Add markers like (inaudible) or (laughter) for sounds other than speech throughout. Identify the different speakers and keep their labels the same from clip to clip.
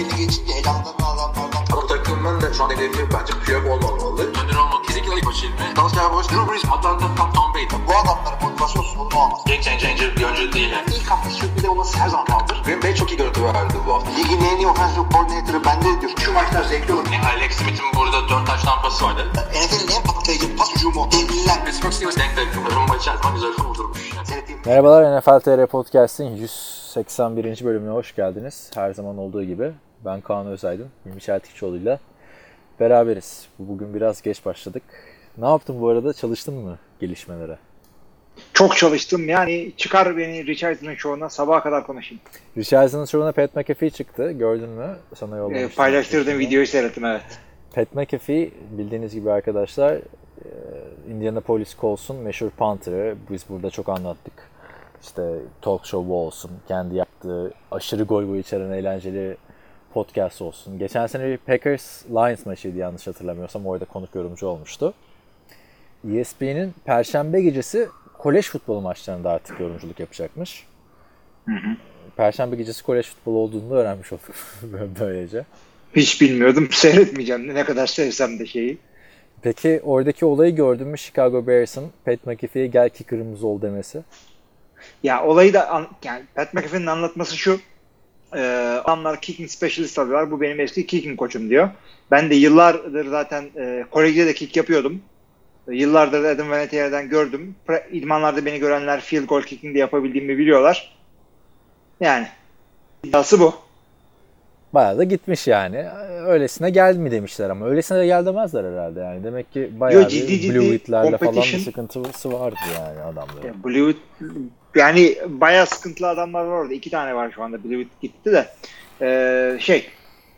Speaker 1: belli geçince elamdan adamlardan
Speaker 2: Ama takımın da şu an hedefi bence Piyok olmamalı. Önder olmalı. Kesinlikle ilk maçı ilmi. Dallas Cowboys, Drew Brees, Atlanta, Tom, Tom Brady.
Speaker 1: bu adamların motivasyon sorunu olmaz.
Speaker 2: Game changer bir oyuncu değil. Yani.
Speaker 1: İlk hafta sürpriz olması her zaman kaldır.
Speaker 2: Green Bay çok iyi görüntü verdi bu hafta.
Speaker 1: Ligin en iyi offensive coordinator'ı bende diyor. Şu maçlar zevkli olur.
Speaker 2: Yani Alex Smith'in burada 4 taş tampası vardı.
Speaker 1: NFL'in en patlayıcı pas hücumu. Devliler.
Speaker 2: Pittsburgh Steelers denk denk. Rumba içerisinde güzel kurdurmuş.
Speaker 3: Merhabalar NFL TR Podcast'in 181. bölümüne hoş geldiniz. Her zaman olduğu gibi ben Kaan Özaydın, Hilmi Çeltikçioğlu'yla beraberiz. Bugün biraz geç başladık. Ne yaptın bu arada? Çalıştın mı gelişmelere?
Speaker 4: Çok çalıştım. Yani çıkar beni Richardson'ın şovuna sabaha kadar konuşayım.
Speaker 3: Richardson'ın şovuna Pat McAfee çıktı. Gördün mü? Sana
Speaker 4: Ee,
Speaker 3: yollamıştım.
Speaker 4: paylaştırdığım videoyu seyrettim evet.
Speaker 3: Pat McAfee bildiğiniz gibi arkadaşlar e, Indianapolis Colts'un meşhur punter'ı. Biz burada çok anlattık. İşte talk show olsun, kendi yaptığı aşırı gol boyu içeren eğlenceli podcast olsun. Geçen sene bir Packers Lions maçıydı yanlış hatırlamıyorsam. Orada konuk yorumcu olmuştu. ESPN'in Perşembe gecesi kolej futbolu maçlarında artık yorumculuk yapacakmış. Perşembe gecesi kolej futbolu olduğunu da öğrenmiş olduk (laughs) böylece.
Speaker 4: Hiç bilmiyordum. (laughs) Seyretmeyeceğim. Ne kadar sevsem de şeyi.
Speaker 3: Peki oradaki olayı gördün mü Chicago Bears'ın Pat McAfee'ye gel ki kırmızı ol demesi?
Speaker 4: Ya olayı da an- yani Pat McAfee'nin anlatması şu. E, adamlar kicking specialist alıyorlar. Bu benim eski kicking koçum diyor. Ben de yıllardır zaten e, Kolejde de kick yapıyordum. E, Yıllardır Adam Vinatieri'den gördüm. Pre- İdmanlarda beni görenler field goal kicking de yapabildiğimi biliyorlar. Yani iddiası bu.
Speaker 3: Bayağı da gitmiş yani. Öylesine geldi mi demişler ama öylesine de gel demezler herhalde yani. Demek ki bayağı
Speaker 4: Yo, ciddi
Speaker 3: bir
Speaker 4: ciddi
Speaker 3: Blue Hit'lerle falan bir sıkıntısı vardı yani adamların.
Speaker 4: Ya Blue yani bayağı sıkıntılı adamlar var orada. İki tane var şu anda. Blue gitti de. Ee, şey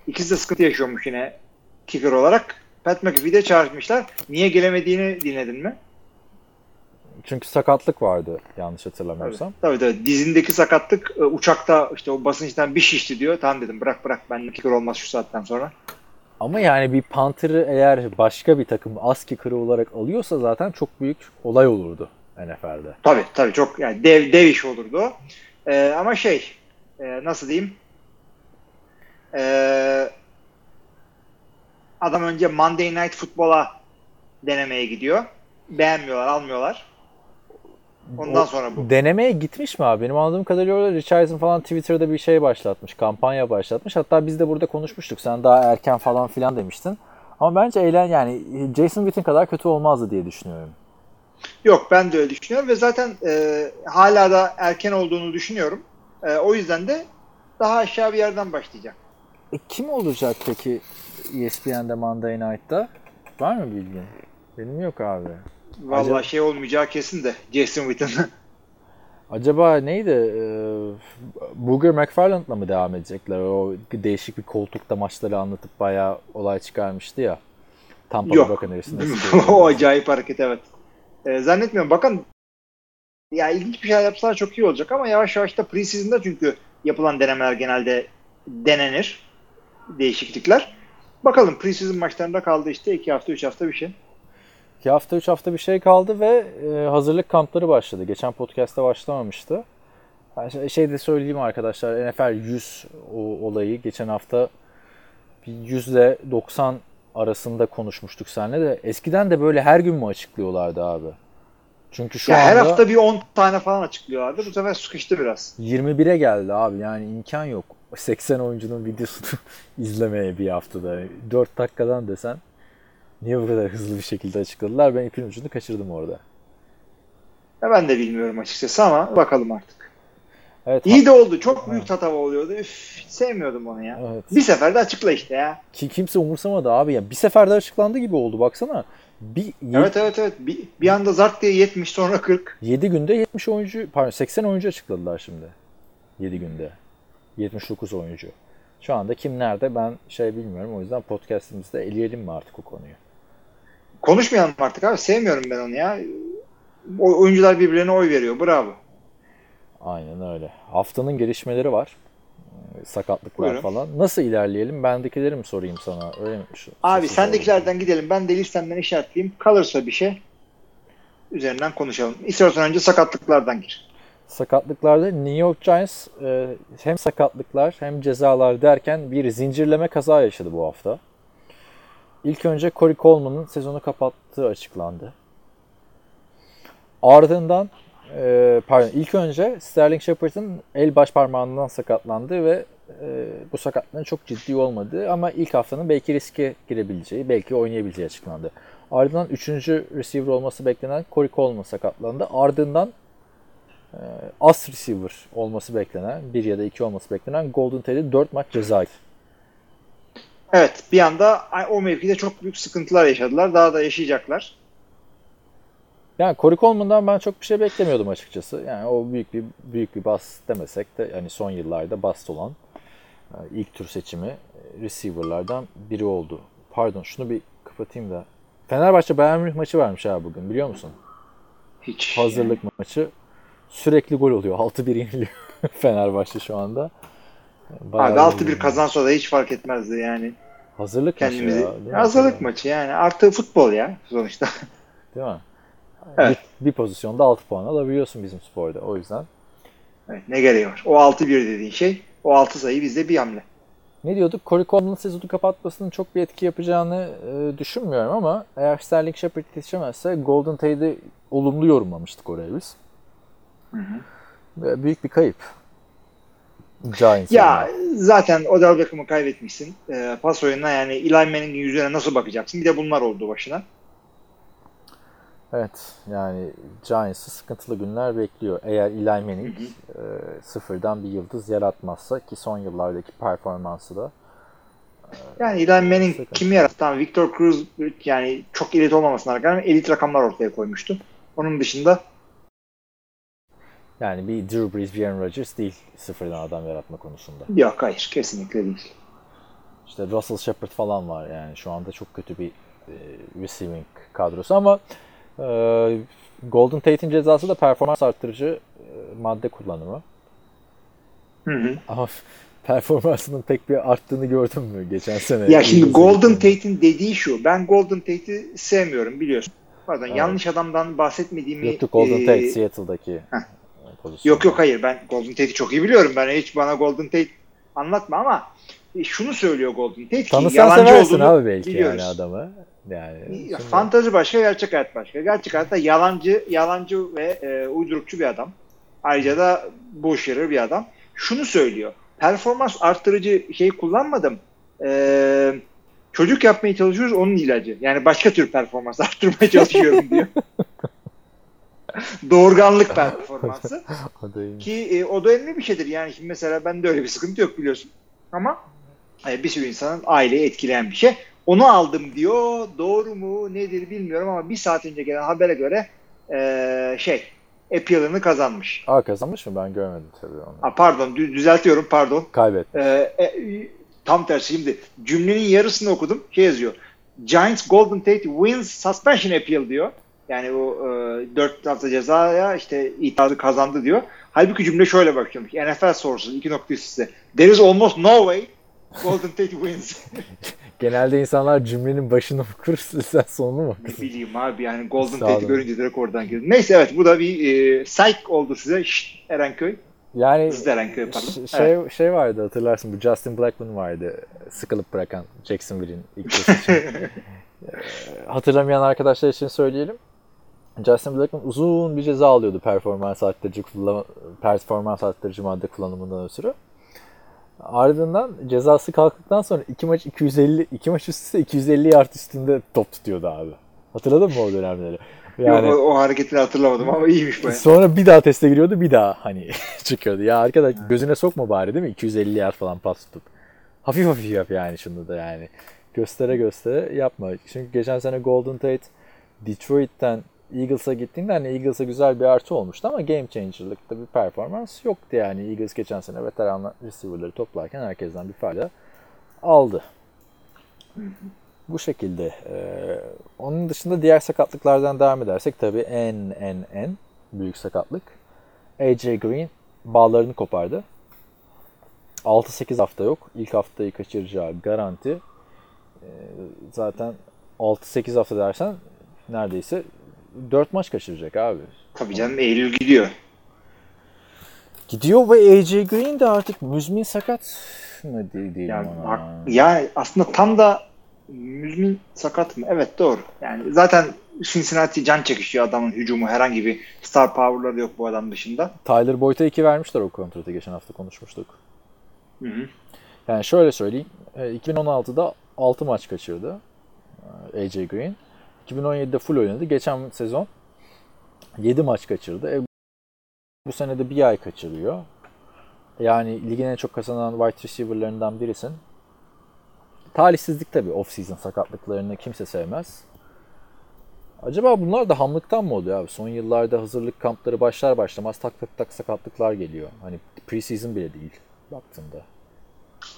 Speaker 4: ikisi de sıkıntı yaşıyormuş yine kicker olarak. Pat McAfee'yi de çağırmışlar. Niye gelemediğini dinledin mi?
Speaker 3: Çünkü sakatlık vardı yanlış hatırlamıyorsam.
Speaker 4: Tabii tabii. Dizindeki sakatlık e, uçakta işte o basınçtan bir şişti diyor. Tamam dedim bırak bırak ben kicker olmaz şu saatten sonra.
Speaker 3: Ama yani bir Panther'ı eğer başka bir takım az kicker'ı olarak alıyorsa zaten çok büyük olay olurdu NFL'de.
Speaker 4: Tabii tabii çok yani dev dev iş olurdu o. Ee, ama şey e, nasıl diyeyim Ee, adam önce Monday Night Football'a denemeye gidiyor. Beğenmiyorlar, almıyorlar. Ondan
Speaker 3: O
Speaker 4: sonra bu.
Speaker 3: Denemeye gitmiş mi abi? Benim anladığım kadarıyla orada Richardson falan Twitter'da bir şey başlatmış. Kampanya başlatmış. Hatta biz de burada konuşmuştuk. Sen daha erken falan filan demiştin. Ama bence eğlen yani Jason Witten kadar kötü olmazdı diye düşünüyorum.
Speaker 4: Yok ben de öyle düşünüyorum ve zaten e, hala da erken olduğunu düşünüyorum. E, o yüzden de daha aşağı bir yerden başlayacak.
Speaker 3: E, kim olacak peki ESPN'de Monday Night'ta? Var mı bilgin? Benim yok abi.
Speaker 4: Vallahi
Speaker 3: Acaba-
Speaker 4: şey olmayacağı kesin de Jason Witten. (laughs)
Speaker 3: Acaba neydi? Ee, Booger McFarland'la mı devam edecekler? O değişik bir koltukta maçları anlatıp bayağı olay çıkarmıştı ya. Tampa
Speaker 4: Yok.
Speaker 3: Buccaneers'ın (laughs)
Speaker 4: o acayip hareket evet. E, zannetmiyorum. Bakın ya ilginç bir şey yapsalar çok iyi olacak ama yavaş yavaş da preseason'da çünkü yapılan denemeler genelde denenir. Değişiklikler. Bakalım preseason maçlarında kaldı işte 2 hafta 3 hafta bir şey.
Speaker 3: 2 hafta 3 hafta bir şey kaldı ve e, hazırlık kampları başladı. Geçen podcast'ta başlamamıştı. Ben şey- de söyleyeyim arkadaşlar NFL 100 o olayı geçen hafta bir 100 ile 90 arasında konuşmuştuk seninle de. Eskiden de böyle her gün mü açıklıyorlardı abi? Çünkü şu
Speaker 4: Ya
Speaker 3: anda
Speaker 4: her hafta bir 10 tane falan açıklıyorlardı. Bu sefer sıkıştı biraz.
Speaker 3: 21'e geldi abi yani imkan yok. 80 oyuncunun videosunu (laughs) izlemeye bir haftada. 4 dakikadan desen niye bu kadar hızlı bir şekilde açıkladılar? Ben ipin ucunu kaçırdım orada.
Speaker 4: Ya ben de bilmiyorum açıkçası ama bakalım artık.
Speaker 3: Evet,
Speaker 4: İyi de oldu. Çok büyük tatava oluyordu. Üf, hiç sevmiyordum onu ya.
Speaker 3: Evet.
Speaker 4: Bir seferde açıkla işte ya.
Speaker 3: Ki kimse umursamadı abi ya. Bir seferde açıklandı gibi oldu baksana. Bir
Speaker 4: Evet evet evet. Bir, bir anda zart diye 70 sonra 40.
Speaker 3: 7 günde 70 oyuncu, pardon 80 oyuncu açıkladılar şimdi. 7 günde. 79 oyuncu. Şu anda kim nerede ben şey bilmiyorum. O yüzden podcastimizde eleyelim mi artık o konuyu?
Speaker 4: Konuşmayalım artık abi. Sevmiyorum ben onu ya. O oyuncular birbirlerine oy veriyor. Bravo.
Speaker 3: Aynen öyle. Haftanın gelişmeleri var. Ee, Sakatlıklar
Speaker 4: Buyurun.
Speaker 3: falan. Nasıl ilerleyelim? Bendekileri mi sorayım sana? Öyle mi? Şu-
Speaker 4: Abi sendekilerden gidelim. Ben de listemden işaretleyeyim. Kalırsa bir şey üzerinden konuşalım. İstersen önce sakatlıklardan gir.
Speaker 3: sakatlıklarda New York Giants e, hem sakatlıklar hem cezalar derken bir zincirleme kaza yaşadı bu hafta. İlk önce Corey Coleman'ın sezonu kapattığı açıklandı. Ardından e, pardon ilk önce Sterling Shepard'ın el baş parmağından sakatlandı ve e, bu sakatlığın çok ciddi olmadığı ama ilk haftanın belki riske girebileceği, belki oynayabileceği açıklandı. Ardından 3. receiver olması beklenen Corey Coleman sakatlandı. Ardından e, as receiver olması beklenen, bir ya da iki olması beklenen Golden Tate'e 4 maç ceza
Speaker 4: Evet bir anda o mevkide çok büyük sıkıntılar yaşadılar. Daha da yaşayacaklar.
Speaker 3: Yani Corey Coleman'dan ben çok bir şey beklemiyordum açıkçası. Yani o büyük bir büyük bir bas demesek de hani son yıllarda bast olan e, ilk tur seçimi e, receiver'lardan biri oldu. Pardon şunu bir kapatayım da. Fenerbahçe Bayern Münih maçı varmış abi bugün biliyor musun?
Speaker 4: Hiç.
Speaker 3: Hazırlık yani. maçı. Sürekli gol oluyor. 6-1 yeniliyor (laughs) Fenerbahçe şu anda.
Speaker 4: Bayağı Abi 6-1 kazansa da hiç fark etmezdi yani.
Speaker 3: Hazırlık
Speaker 4: Kendimizi,
Speaker 3: maçı ya.
Speaker 4: Hazırlık maçı yani. Artı futbol ya sonuçta.
Speaker 3: Değil mi?
Speaker 4: Evet.
Speaker 3: Bir, bir pozisyonda 6 puan alabiliyorsun bizim sporda. O yüzden.
Speaker 4: Evet, ne gereği var? O 6-1 dediğin şey o 6 sayı bizde bir hamle.
Speaker 3: Ne diyorduk? Corey Coleman'ın sezonu kapatmasının çok bir etki yapacağını e, düşünmüyorum ama eğer Sterling Shepard yetişemezse Golden Tate'i olumlu yorumlamıştık oraya biz.
Speaker 4: Hı hı.
Speaker 3: Büyük bir kayıp. Giants
Speaker 4: ya
Speaker 3: yani.
Speaker 4: zaten Odell Beckham'ı kaybetmişsin. E, pas oyununa yani Eli Manning'in yüzüne nasıl bakacaksın? Bir de bunlar oldu başına.
Speaker 3: Evet yani Giants'ı sıkıntılı günler bekliyor. Eğer Eli Manning hı hı. E, sıfırdan bir yıldız yaratmazsa ki son yıllardaki performansı da
Speaker 4: e, yani Eli Manning sıkıntı. kimi yarattı? Tamam, Victor Cruz yani çok elit olmamasına rağmen elit rakamlar ortaya koymuştu. Onun dışında
Speaker 3: yani bir Drew Brees, bir Aaron Rodgers değil sıfırdan adam yaratma konusunda.
Speaker 4: Yok hayır kesinlikle değil.
Speaker 3: İşte Russell Shepard falan var yani şu anda çok kötü bir e, receiving kadrosu ama Golden Tate'in cezası da performans arttırıcı e, madde kullanımı.
Speaker 4: Hı hı.
Speaker 3: Ama (laughs) performansının pek bir arttığını gördün mü geçen sene?
Speaker 4: Ya şimdi Golden Tate'in dediği şu. Ben Golden Tate'i sevmiyorum biliyorsun. Pardon evet. yanlış adamdan bahsetmediğimi...
Speaker 3: Yok Golden Tate Seattle'daki
Speaker 4: pozisyon. Yok yok hayır ben Golden Tate'i çok iyi biliyorum. Ben hiç bana Golden Tate anlatma ama e, şunu söylüyor Golden Tate ki
Speaker 3: Tanısan yalancı olduğunu abi belki biliyoruz. yani adamı. Yani
Speaker 4: şimdi... Fantazi başka, gerçek hayat başka. Gerçek hayatta yalancı, yalancı ve e, uydurukçu bir adam. Ayrıca da bullshitter bir adam. Şunu söylüyor. Performans arttırıcı şey kullanmadım. Eee çocuk yapmaya çalışıyoruz onun ilacı. Yani başka tür performans (laughs) arttırmaya çalışıyorum diyor. Doğurganlık performansı. (laughs) Ki e, o da önemli bir şeydir. Yani şimdi mesela bende öyle bir sıkıntı yok biliyorsun. Ama e, bir sürü insanın aileyi etkileyen bir şey. Onu aldım diyor. Doğru mu nedir bilmiyorum ama bir saat önce gelen habere göre e, şey appeal'ını kazanmış.
Speaker 3: Aa kazanmış mı? Ben görmedim tabii onu.
Speaker 4: Aa, pardon düzeltiyorum pardon.
Speaker 3: Kaybetmiş.
Speaker 4: E, e, tam tersi şimdi cümlenin yarısını okudum. Şey yazıyor. Giants Golden Tate wins suspension appeal diyor. Yani bu e, 4 hafta cezaya işte itirazı kazandı diyor. Halbuki cümle şöyle bakıyormuş. NFL sorusu iki nokta üstte. There is almost no way Golden Tate wins. (laughs)
Speaker 3: Genelde insanlar cümlenin başını okur, (laughs) sen sonunu mu okursun?
Speaker 4: Ne bileyim abi yani Golden Tate'i görünce direkt oradan girdim. Neyse evet bu da bir e, psych oldu size. Şşt Erenköy.
Speaker 3: Yani
Speaker 4: Hızlı Erenköy pardon.
Speaker 3: Şey, evet. şey vardı hatırlarsın bu Justin Blackman vardı sıkılıp bırakan Jacksonville'in ilk için. (laughs) Hatırlamayan arkadaşlar için söyleyelim. Justin Blackman uzun bir ceza alıyordu performans arttırıcı kullan performans arttırıcı madde kullanımından ötürü. Ardından cezası kalktıktan sonra iki maç 250 iki maç üst üste 250 yard üstünde top tutuyordu abi. Hatırladın mı o dönemleri? (laughs)
Speaker 4: Yani, Yok, o, o hareketini hatırlamadım ama iyiymiş baya.
Speaker 3: Sonra bir daha teste giriyordu bir daha hani (laughs) çıkıyordu. Ya arkadaş gözüne sokma bari değil mi? 250 yard falan pas tutup. Hafif hafif yap yani şunu da yani. Göstere göstere yapma. Çünkü geçen sene Golden Tate Detroit'ten Eagles'a gittiğinde hani Eagles'a güzel bir artı olmuştu ama game changer'lıkta bir performans yoktu yani. Eagles geçen sene veteran receiver'ları toplarken herkesten bir fayda aldı. Bu şekilde. Ee, onun dışında diğer sakatlıklardan devam edersek tabii en en en büyük sakatlık. AJ Green bağlarını kopardı. 6-8 hafta yok. İlk haftayı kaçıracağı garanti. Ee, zaten 6-8 hafta dersen neredeyse 4 maç kaçıracak abi.
Speaker 4: Tabii canım Eylül gidiyor.
Speaker 3: Gidiyor ve AJ Green de artık müzmin sakat mı değil, değil
Speaker 4: Yani,
Speaker 3: ona.
Speaker 4: yani aslında tam da müzmin sakat mı? Evet doğru. Yani zaten Cincinnati can çekişiyor adamın hücumu. Herhangi bir star power'ları yok bu adam dışında.
Speaker 3: Tyler Boyd'a 2 vermişler o kontratı geçen hafta konuşmuştuk.
Speaker 4: Hı hı.
Speaker 3: Yani şöyle söyleyeyim. e, 2016'da 6 maç kaçırdı e, AJ Green. 2017'de full oynadı. Geçen sezon 7 maç kaçırdı. E, bu sene de bir ay kaçırıyor. Yani ligin en çok kazanan wide receiver'larından birisin. Talihsizlik tabii off-season sakatlıklarını kimse sevmez. Acaba bunlar da hamlıktan mı oluyor abi? Son yıllarda hazırlık kampları başlar başlamaz tak tak tak sakatlıklar geliyor. Hani preseason bile değil baktığında.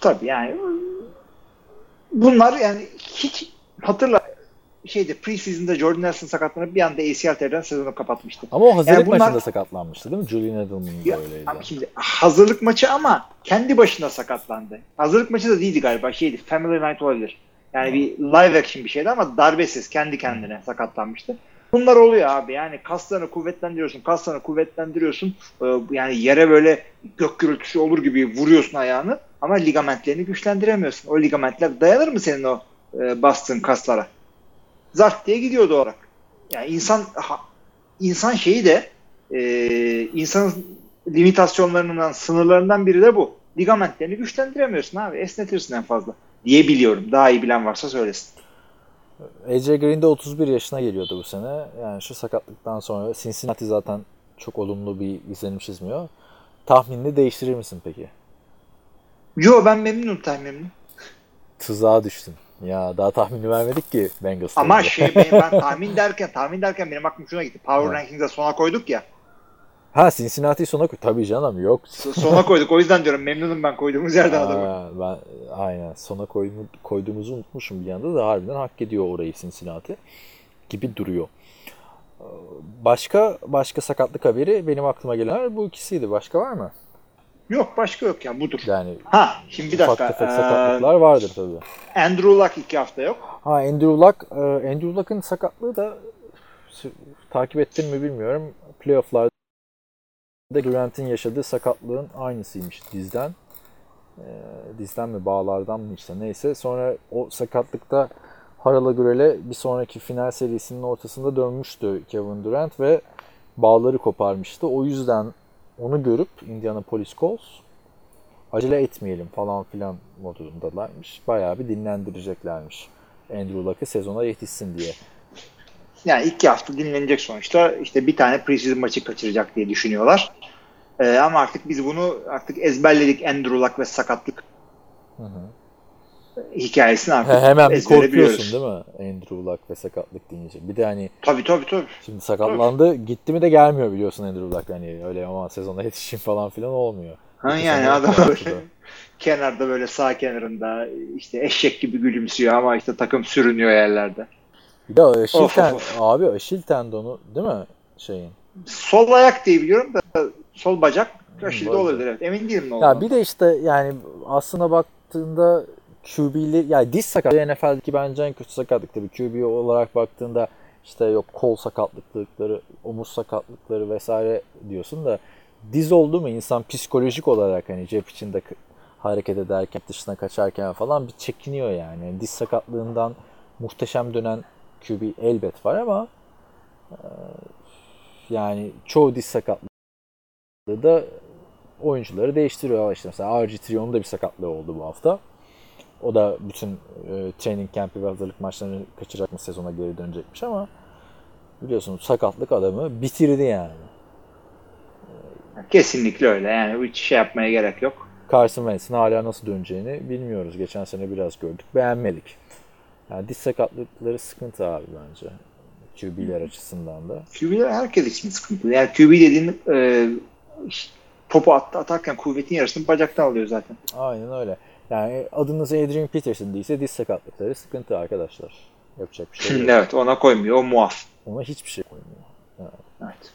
Speaker 4: Tabii yani bunlar yani hiç hatırla şeyde preseason'da Jordan Nelson sakatlanıp bir anda ACL sezonu kapatmıştı.
Speaker 3: Ama o hazırlık
Speaker 4: Yani bunlar-
Speaker 3: maçında sakatlanmıştı değil mi? Julian Edelman da öyleydi.
Speaker 4: ama şimdi hazırlık maçı ama kendi başına sakatlandı. Hazırlık maçı da değildi galiba. Şeydi Family Night olabilir. Yani bir live action bir şeydi ama darbesiz kendi kendine sakatlanmıştı. Bunlar oluyor abi. Yani kaslarını kuvvetlendiriyorsun, kaslarını kuvvetlendiriyorsun. Ee, Yani yere böyle gök gürültüsü olur gibi vuruyorsun ayağını ama ligamentlerini güçlendiremiyorsun. O ligamentler dayanır mı senin o e, bastığın kaslara? Zart diye gidiyordu olarak. Yani insan ha- insan şeyi de e, insanın limitasyonlarından, sınırlarından biri de bu. Ligamentlerini güçlendiremiyorsun abi. Esnetirsin en fazla. Diye biliyorum. Daha iyi bilen varsa söylesin.
Speaker 3: AJ Green de 31 yaşına geliyordu bu sene. Yani şu sakatlıktan sonra Cincinnati zaten çok olumlu bir izlenim çizmiyor. Tahminini değiştirir misin peki?
Speaker 4: Yo ben memnunum tahminimden.
Speaker 3: Tuzağa düştün. Ya daha tahmini vermedik ki Bengals'ta.
Speaker 4: Ama şey benim, ben (laughs) tahmin derken tahmin derken benim aklım şuna gitti. Power
Speaker 3: Evet.
Speaker 4: Rankings'e sona koyduk ya.
Speaker 3: Ha Cincinnati'yi sona koy. Tabii canım yok.
Speaker 4: So- Sona koyduk. O yüzden diyorum memnunum ben koyduğumuz yerden adamı.
Speaker 3: Aa, ben aynen sona koymu- koyduğumuzu unutmuşum bir anda da harbiden hak ediyor orayı Cincinnati gibi duruyor. Ee, Başka başka sakatlık haberi benim aklıma gelenler bu ikisiydi. Başka var mı?
Speaker 4: Yok başka yok ya budur.
Speaker 3: Yani
Speaker 4: Ha şimdi bir
Speaker 3: ufak
Speaker 4: dakika.
Speaker 3: tefek
Speaker 4: Ee,
Speaker 3: sakatlıklar vardır tabii.
Speaker 4: Andrew Luck iki hafta yok.
Speaker 3: Ha Andrew Luck, Andrew Luck'ın sakatlığı da takip ettin mi bilmiyorum. Playoff'larda Durant'in yaşadığı sakatlığın aynısıymış dizden. E, dizden mi bağlardan mı işte neyse. Sonra o sakatlıkta Harala Gürel'e bir sonraki final serisinin ortasında dönmüştü Kevin Durant ve bağları koparmıştı. O yüzden onu görüp Indianapolis Colts acele etmeyelim falan filan modundalarmış. Bayağı bir dinlendireceklermiş. Andrew Luck'ı sezona yetişsin diye.
Speaker 4: Yani iki hafta dinlenecek sonuçta. İşte bir tane preseason maçı kaçıracak diye düşünüyorlar. Ee, ama artık biz bunu artık ezberledik Andrew Luck ve sakatlık hikayesini artık
Speaker 3: Hemen bir korkuyorsun değil mi? Andrew Luck ve sakatlık deyince. Bir de hani
Speaker 4: Tabii tabii tabii.
Speaker 3: şimdi sakatlandı gitti mi de gelmiyor biliyorsun Andrew Luck. Hani öyle ama sezona yetişeyim falan filan olmuyor.
Speaker 4: Ha
Speaker 3: Geçen
Speaker 4: yani adam böyle (laughs) kenarda böyle sağ kenarında işte eşek gibi gülümsüyor ama işte takım sürünüyor yerlerde.
Speaker 3: Bir de Aşil,
Speaker 4: Of,
Speaker 3: ten-
Speaker 4: of, of.
Speaker 3: abi Aşil tendonu değil mi şeyin?
Speaker 4: Sol ayak diye biliyorum da sol bacak aşilde
Speaker 3: bacak.
Speaker 4: olabilir evet. Emin değilim ne
Speaker 3: Ya
Speaker 4: olduğunu.
Speaker 3: bir de işte yani aslına baktığında QB'li yani diz sakatlığı NFL'deki bence en kötü sakatlık tabii. QB olarak baktığında işte yok kol sakatlıkları, omuz sakatlıkları vesaire diyorsun da diz oldu mu insan psikolojik olarak hani cep içinde hareket ederken dışına kaçarken falan bir çekiniyor yani. Yani diz sakatlığından muhteşem dönen QB elbet var ama e, yani çoğu diz sakatlığı da oyuncuları değiştiriyor. İşte mesela RG3'nin da bir sakatlığı oldu bu hafta. O da bütün e, training camp'i ve hazırlık maçlarını kaçıracakmış sezona geri dönecekmiş ama biliyorsunuz sakatlık adamı bitirdi yani.
Speaker 4: Kesinlikle öyle yani hiç şey yapmaya gerek yok.
Speaker 3: Carson Wentz'in hala nasıl döneceğini bilmiyoruz. Geçen sene biraz gördük. Beğenmedik. Yani diz sakatlıkları sıkıntı abi bence. QB'ler açısından da.
Speaker 4: QB'ler herkes için sıkıntı. Yani QB dediğin e, topu at, atarken kuvvetin yarısını bacaktan alıyor zaten.
Speaker 3: Aynen öyle. Yani adınız Adrian Peterson değilse diz sakatlıkları sıkıntı arkadaşlar. Yapacak bir şey yok.
Speaker 4: evet ona koymuyor o muaf.
Speaker 3: Ona hiçbir şey koymuyor.
Speaker 4: Evet.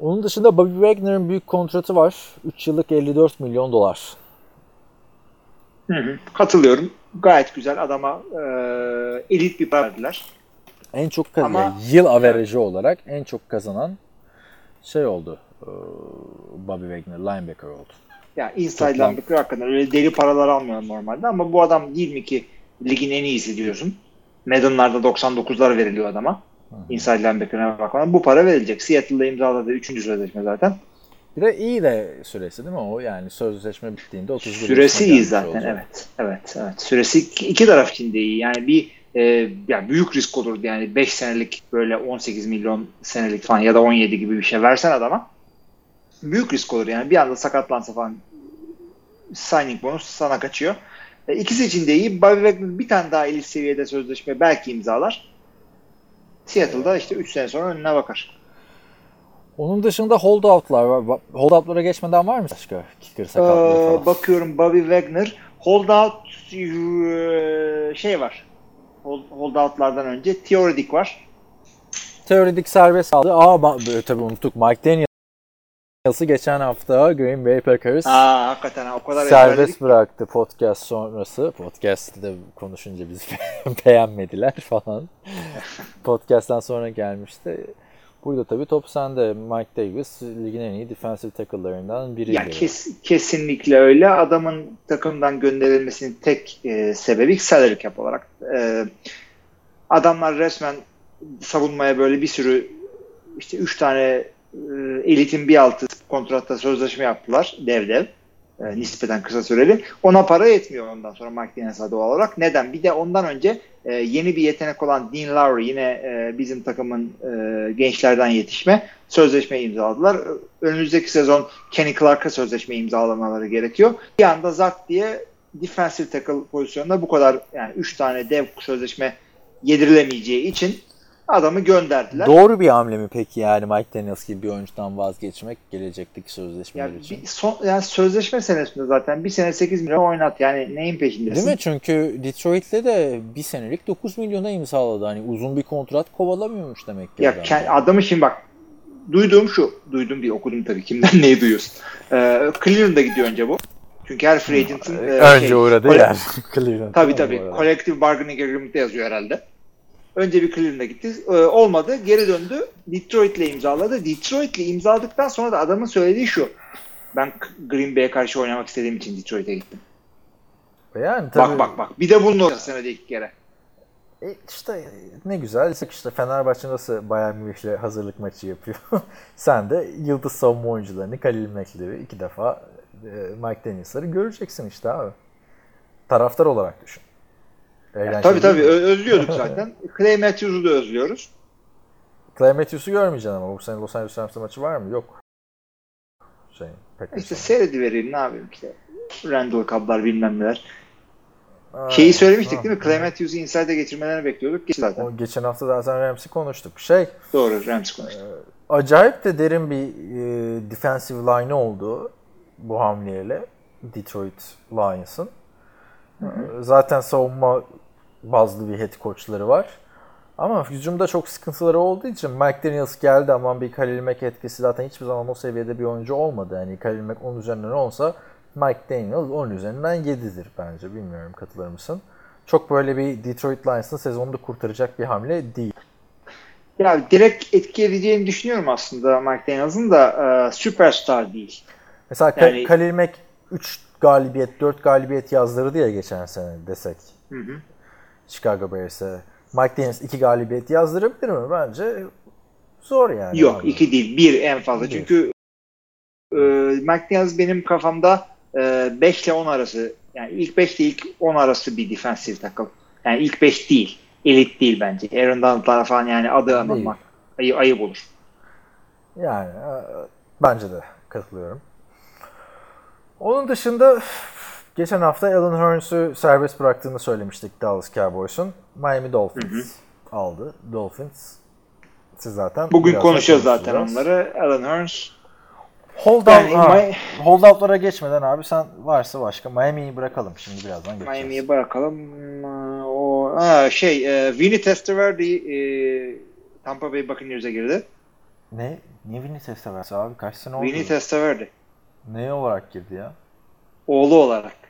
Speaker 3: Onun dışında Bobby Wagner'ın büyük kontratı var. 3 yıllık 54 milyon dolar.
Speaker 4: Hı hı. Katılıyorum. Gayet güzel adama e, elit bir para verdiler.
Speaker 3: En çok kazan,
Speaker 4: Ama-
Speaker 3: yıl averajı olarak en çok kazanan şey oldu. e, Bobby Wagner linebacker oldu.
Speaker 4: Ya inside linebacker hakikaten öyle deli paralar almıyor normalde ama bu adam değil mi ki ligin en iyisi diyorsun. Madden'larda 99'lar veriliyor adama. Inside linebacker'ına bakmadan bu para verilecek. Seattle'da imzaladı 3. sözleşme zaten.
Speaker 3: Bir de iyi de süresi değil mi o? Yani sözleşme bittiğinde 31
Speaker 4: Süresi iyi zaten
Speaker 3: olacak.
Speaker 4: evet. Evet evet. Süresi iki, taraf için de iyi. Yani bir e, ya büyük risk olurdu yani 5 senelik böyle 18 milyon senelik falan ya da 17 gibi bir şey versen adama büyük risk olur yani bir anda sakatlansa falan signing bonus sana kaçıyor. E, ikisi için de iyi. Bobby Wagner bir tane daha elit seviyede sözleşme belki imzalar. Seattle'da işte 3 sene sonra önüne bakar.
Speaker 3: Onun dışında holdoutlar var. Holdoutlara geçmeden var mı başka kicker sakatlığı
Speaker 4: Ee,
Speaker 3: falan?
Speaker 4: bakıyorum Bobby Wagner holdout e, şey var. Hold, holdoutlardan önce Theoretic var.
Speaker 3: Teoretik serbest kaldı. Aa tabii unuttuk. Mike Daniels'ı geçen hafta Green Bay Packers
Speaker 4: Aa hakikaten ha, o kadar
Speaker 3: serbest
Speaker 4: ezberledik.
Speaker 3: bıraktı podcast sonrası. Podcast'te de konuşunca bizi (laughs) beğenmediler falan. (laughs) Podcast'tan sonra gelmişti. Burada tabii top sende. Mike Davis ligin en iyi defensive tackle'larından biri.
Speaker 4: Ya kes, kesinlikle öyle. Adamın takımdan gönderilmesinin tek e, sebebi salary cap olarak. E, adamlar resmen savunmaya böyle bir sürü işte üç tane e, elitin bir altı kontratta sözleşme yaptılar dev dev. E, nispeten kısa süreli. Ona para yetmiyor ondan sonra Mike Daniels'a doğal olarak. Neden? Bir de ondan önce e, yeni bir yetenek olan Dean Lowry yine e, bizim takımın e, gençlerden yetişme sözleşme imzaladılar. Önümüzdeki sezon Kenny Clark'a sözleşme imzalamaları gerekiyor. Bir anda zart diye defensive tackle pozisyonunda bu kadar yani 3 tane dev sözleşme yedirilemeyeceği için adamı gönderdiler.
Speaker 3: Doğru bir hamle mi peki yani Mike Daniels gibi bir oyuncudan vazgeçmek gelecekteki sözleşmeler
Speaker 4: yani,
Speaker 3: için?
Speaker 4: bir son, yani sözleşme senesinde zaten bir sene 8 milyon oynat yani neyin peşindesin?
Speaker 3: Değil mi? Çünkü Detroit'le de bir senelik 9 milyona imzaladı. Hani uzun bir kontrat kovalamıyormuş demek ki.
Speaker 4: Ya
Speaker 3: adam.
Speaker 4: kend- adamı şimdi bak duyduğum şu. Duydum değil okudum tabii. Kimden (laughs) neyi duyuyorsun? Ee, Cleveland'a gidiyor önce bu. Çünkü her free agent'ın e,
Speaker 3: Önce
Speaker 4: şey,
Speaker 3: uğradı yani. (laughs) Cleveland.
Speaker 4: Tabii tabii. Collective Bargaining Agreement'te yazıyor herhalde. Önce bir Cleveland'a gitti. Ee, olmadı. Geri döndü. Detroit'le imzaladı. Detroit'le imzaladıktan sonra da adamın söylediği şu. Ben Green Bay'e karşı oynamak istediğim için Detroit'e gittim.
Speaker 3: Yani tabii,
Speaker 4: Bak bak bak. Bir de bunun ortasına senede iki kere.
Speaker 3: E işte ne güzel. İşte Fenerbahçe nasıl Bayern Münih'le hazırlık maçı yapıyor. (laughs) Sen de yıldız savunma oyuncularını Kalil Mekleri iki defa e, Mike Daniels'ları göreceksin işte abi. Taraftar olarak düşün. Eğlenceli
Speaker 4: Tabii tabii.
Speaker 3: mi?
Speaker 4: Ö- özlüyorduk zaten. (laughs) Clay Matthews'u da özlüyoruz.
Speaker 3: Clay Matthews'u görmeyeceksin ama bu sene Los Angeles Rams'ta maçı var mı? Yok. Şey, Packers'ın.
Speaker 4: İşte seyredivereyim ne yapayım işte. Randall Cobb'lar bilmem neler.
Speaker 3: Aa,
Speaker 4: Şeyi söylemiştik
Speaker 3: ha.
Speaker 4: değil mi? Clay Matthews'u inside'e getirmelerini bekliyorduk. Geçti zaten.
Speaker 3: O geçen hafta zaten Rams'i konuştuk. Şey,
Speaker 4: Doğru Rams konuştu.
Speaker 3: acayip de derin bir e, defensive line oldu bu hamleyle Detroit Lions'ın. E, Zaten savunma bazlı bir head coachları var. Ama hücumda çok sıkıntıları olduğu için Mike Daniels geldi ama bir Khalil Mack etkisi zaten hiçbir zaman o seviyede bir oyuncu olmadı. Yani Khalil Mack 10 üzerinden olsa Mike Daniels 10 üzerinden 7'dir bence. Bilmiyorum katılır mısın? Çok böyle bir Detroit Lions'ın sezonunu kurtaracak bir hamle değil.
Speaker 4: Ya direkt etki edeceğini düşünüyorum aslında Mike Daniels'ın da e, süperstar değil.
Speaker 3: Mesela
Speaker 4: Yani-
Speaker 3: Khalil Mack 3 galibiyet, 4 galibiyet yazdırdı ya geçen sene desek.
Speaker 4: Hı hı.
Speaker 3: Chicago Bears'e. Mike Daniels 2 galibiyet yazdırabilir mi? Bence zor yani.
Speaker 4: Yok
Speaker 3: abi.
Speaker 4: iki değil bir en fazla.
Speaker 3: Bir.
Speaker 4: Çünkü e, Mike Daniels benim kafamda 5 ile 10 arası yani ilk 5 ile ilk 10 arası bir defensive tackle. Yani ilk 5 değil. Elit değil bence. Aaron Donald'lar falan yani adı anılmak. Ayı, ayıp olur.
Speaker 3: Yani e, bence de katılıyorum. Onun dışında geçen hafta Alan Hearns'ü serbest bıraktığını söylemiştik Dallas Cowboys'un. Miami Dolphins aldı. Dolphins siz zaten
Speaker 4: Bugün konuşacağız zaten onları. Alan Hearns
Speaker 3: Holdout,
Speaker 4: Yani
Speaker 3: ha, holdoutlara geçmeden abi sen varsa başka Miami'yi bırakalım şimdi birazdan geçeceğiz.
Speaker 4: Miami'ye bırakalım. O ha, şey, e, Vinny Testaverde e, Tampa Bay Buccaneers'e girdi.
Speaker 3: Ne? Niye Vinny Testaverde abi? Kaç sene oldu?
Speaker 4: Vinny Testaverde.
Speaker 3: ne olarak girdi ya?
Speaker 4: Oğlu olarak.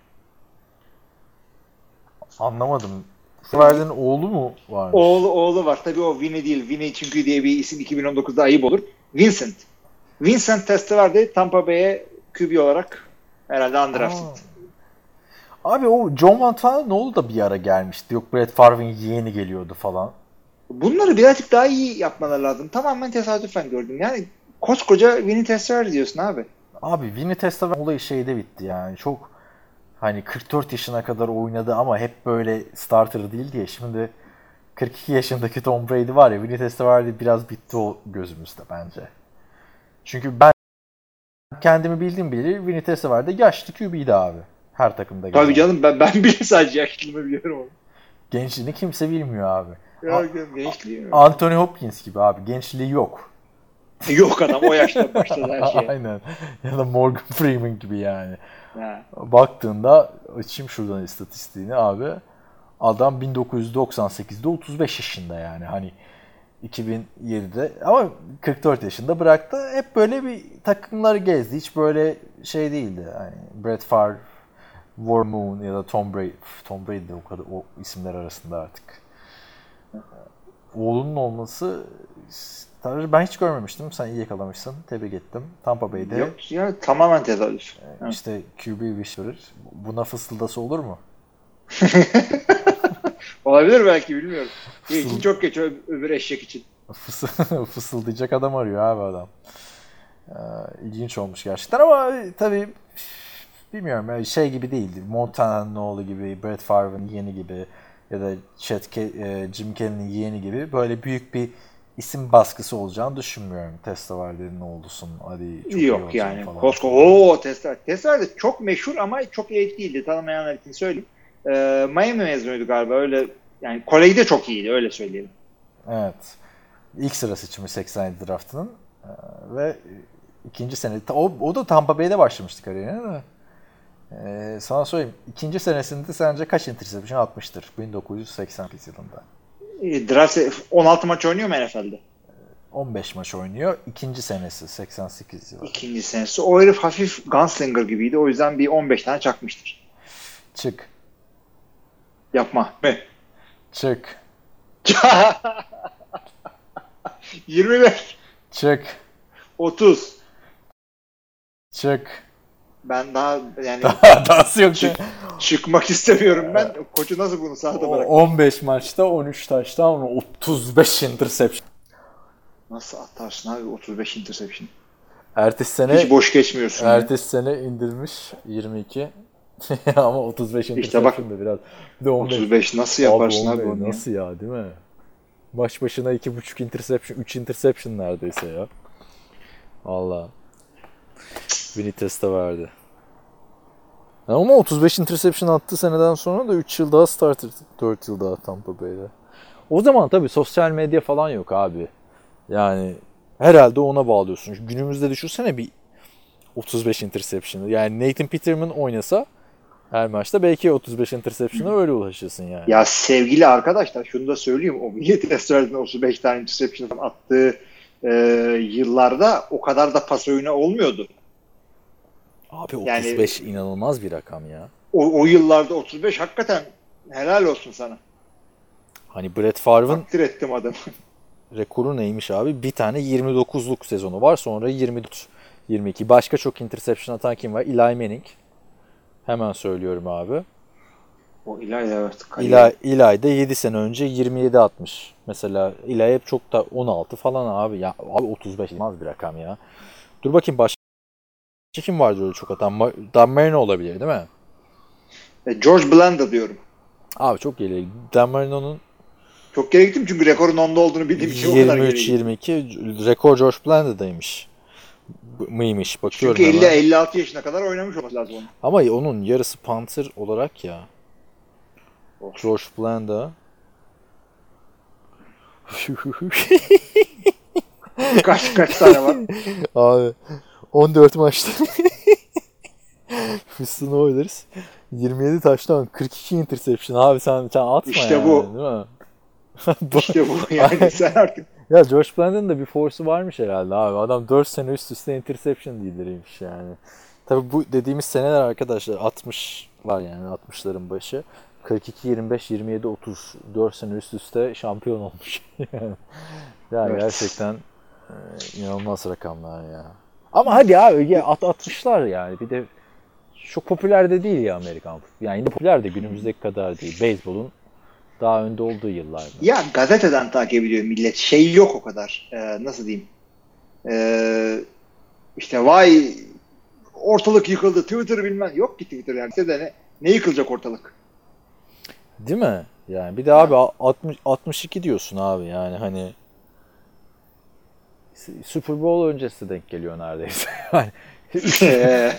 Speaker 3: Anlamadım. Testaverda'nın oğlu mu varmış?
Speaker 4: Oğlu oğlu var. Tabii o Vinny değil. Vinny çünkü diye bir isim 2019'da ayıp olur. Vincent. Vincent Testaverde Tampa Bay'e QB olarak herhalde undrafted.
Speaker 3: Aa. Abi o John Montana ne oldu da bir ara gelmişti. Yok Brett Favre'ın yeğeni geliyordu falan.
Speaker 4: Bunları birazcık daha iyi yapmaları lazım. Tamamen tesadüfen gördüm. Yani koskoca Vinny Testaverde diyorsun abi.
Speaker 3: Abi Vinny Testaverde olayı şeyde bitti yani. Çok hani 44 yaşına kadar oynadı ama hep böyle starter değil diye. Şimdi 42 yaşındaki Tom Brady var ya Vinny Testaverde biraz bitti o gözümüzde bence. Çünkü ben kendimi bildim bilir Vinny Testaverde yaşlı QB'ydi abi. Her takımda.
Speaker 4: Tabii canım ben, ben bile sadece yaşlılığını biliyorum onu.
Speaker 3: Gençliğini kimse bilmiyor abi.
Speaker 4: Ya, gençliği mi?
Speaker 3: Anthony Hopkins gibi abi. Gençliği yok.
Speaker 4: Yok adam o yaşta başladı her şeye. (laughs)
Speaker 3: Aynen. Ya da Morgan Freeman gibi yani.
Speaker 4: Ha.
Speaker 3: Baktığında açayım şuradan istatistiğini abi. Adam 1998'de 35 yaşında yani. Hani 2007'de ama 44 yaşında bıraktı. Hep böyle bir takımları gezdi. Hiç böyle şey değildi. Hani Brett Favre, War Moon ya da Tom Brady. Tom Brady de o kadar o isimler arasında artık. Oğlunun olması tabii ben hiç görmemiştim. Sen iyi yakalamışsın. Tebrik ettim. Tampa Bay'de
Speaker 4: Yok ya tamamen tesadüf. Ha.
Speaker 3: işte QB Whisperer. Buna fısıldası olur mu? (laughs)
Speaker 4: Olabilir belki bilmiyorum. İyi, için çok geç öbür eşek için.
Speaker 3: Fısı- (laughs) Fısıldayacak adam arıyor abi adam. Ee, ilginç olmuş gerçekten ama e, tabii bilmiyorum yani şey gibi değildi. Montana'nın oğlu gibi, Brett Favre'ın yeğeni gibi ya da Chet Ke- e, Jim Kelly'nin yeğeni gibi böyle büyük bir isim baskısı olacağını düşünmüyorum. Testaverde'nin oğlusun. Hadi çok iyi
Speaker 4: Yok
Speaker 3: olacaksın
Speaker 4: yani.
Speaker 3: falan.
Speaker 4: Kosko. Oo Tesla. Tesla de çok meşhur ama çok iyi değildi. Tanımayanlar için söyleyeyim. Ee, Miami mezunuydu galiba öyle. Yani kolejde çok iyiydi öyle söyleyelim.
Speaker 3: Evet. İlk sıra seçimi 87 draftının Ee, ve ikinci sene o, o da Tampa Bay'de başlamıştı kariyerine de. Ee, sana söyleyeyim. ikinci senesinde sence kaç interception atmıştır 1988 yılında?
Speaker 4: Ee, Draft 16 maç oynuyor mu NFL'de?
Speaker 3: 15 maç oynuyor. İkinci senesi 88 yılı.
Speaker 4: İkinci senesi. O herif hafif gunslinger gibiydi. O yüzden bir 15 tane çakmıştır.
Speaker 3: Çık.
Speaker 4: Yapma. Ne?
Speaker 3: Çık. (laughs)
Speaker 4: 25.
Speaker 3: Çık.
Speaker 4: 30.
Speaker 3: Çık.
Speaker 4: Ben daha yani (laughs)
Speaker 3: Dahası yok.
Speaker 4: çık, çıkmak istemiyorum ben. Koçu nasıl bunu sahada bırak?
Speaker 3: 15 maçta 13 taştan 35 interception.
Speaker 4: Nasıl atarsın abi 35 interception?
Speaker 3: Ertesi sene
Speaker 4: Hiç boş geçmiyorsun. ya.
Speaker 3: Ertesi sene indirmiş 22 (laughs) ama 35
Speaker 4: İşte bak,
Speaker 3: da biraz. Bir de 15.
Speaker 4: 35 nasıl yaparsın abi,
Speaker 3: Abi
Speaker 4: onu? ya?
Speaker 3: Nasıl ya değil mi? Maç başına 2.5 interception, 3 interception neredeyse ya. Valla. Vinites'te verdi. Ama 35 interception attığı seneden sonra da 3 yıl daha starter, 4 yıl daha Tampa Bay'de. O zaman tabii sosyal medya falan yok abi. Yani herhalde ona bağlıyorsun. Çünkü Günümüzde düşünsene bir 35 interception. Yani Nathan Peterman oynasa her maçta belki 35 interception'a öyle ulaşırsın yani.
Speaker 4: Ya sevgili arkadaşlar şunu da söyleyeyim. O Testler'den 35 tane interception attığı e, yıllarda o kadar da pas oyunu olmuyordu.
Speaker 3: Abi
Speaker 4: Yani-
Speaker 3: 35 inanılmaz bir rakam ya.
Speaker 4: O, o yıllarda 35 hakikaten helal olsun sana.
Speaker 3: Hani Brett Favre'ın
Speaker 4: Takdir ettim adamı. (laughs)
Speaker 3: rekoru neymiş abi? Bir tane 29'luk sezonu var. Sonra 24, 22. Başka çok interception atan kim var? Eli Manning. Hemen söylüyorum abi.
Speaker 4: O ilahi evet.
Speaker 3: Eli, Eli de 7 sene önce 27 atmış. Mesela Eli hep çok da 16 falan abi. Ya abi 35 inanılmaz bir rakam ya. Dur bakayım başka kim vardı öyle çok atan? Ma- Dan Marino olabilir değil mi?
Speaker 4: E, George Blanda diyorum.
Speaker 3: Abi çok geri. Dan Marino'nun
Speaker 4: Çok geri gittim çünkü rekorun onda olduğunu bildiğim için o kadar geri gittim.
Speaker 3: 23-22 rekor George Blanda'daymış. Mıymış bakıyorum
Speaker 4: Çünkü
Speaker 3: hemen.
Speaker 4: 50-56 yaşına kadar oynamış olması lazım onun.
Speaker 3: Ama onun yarısı Panther olarak ya.
Speaker 4: Of.
Speaker 3: George Blanda.
Speaker 4: Kaç kaç tane var? (laughs)
Speaker 3: Abi 14 maçta Houston Oilers 27 taştan 42 interception abi sen, sen atma
Speaker 4: İşte
Speaker 3: yani,
Speaker 4: bu.
Speaker 3: değil mi? (laughs)
Speaker 4: İşte bu yani sen artık
Speaker 3: Ya George Blanda'nın da bir force'u varmış herhalde abi. Adam 4 sene üst üste interception lideriymiş yani. Tabi bu dediğimiz seneler arkadaşlar 60 var yani 60'ların başı. 42, 25, 27, 30 4 sene üst üste şampiyon olmuş. yani (laughs) yani
Speaker 4: Evet.
Speaker 3: gerçekten e, inanılmaz rakamlar ya. Ama hadi abi ya at atmışlar yani. Bir de çok popüler de değil ya Amerikan futbolu. Yani yine popüler de günümüzdeki kadar değil. Beyzbolun daha önde olduğu yıllarda.
Speaker 4: Ya gazeteden takip ediyor millet. Şey yok o kadar. Ee, nasıl diyeyim? Ee, işte vay ortalık yıkıldı. Twitter bilmem. Yok ki Twitter yani. Size de ne, ne yıkılacak ortalık?
Speaker 3: Değil mi? Yani bir de abi 60 62 diyorsun abi yani hani Super Bowl öncesi denk geliyor neredeyse. (laughs) Yani üç,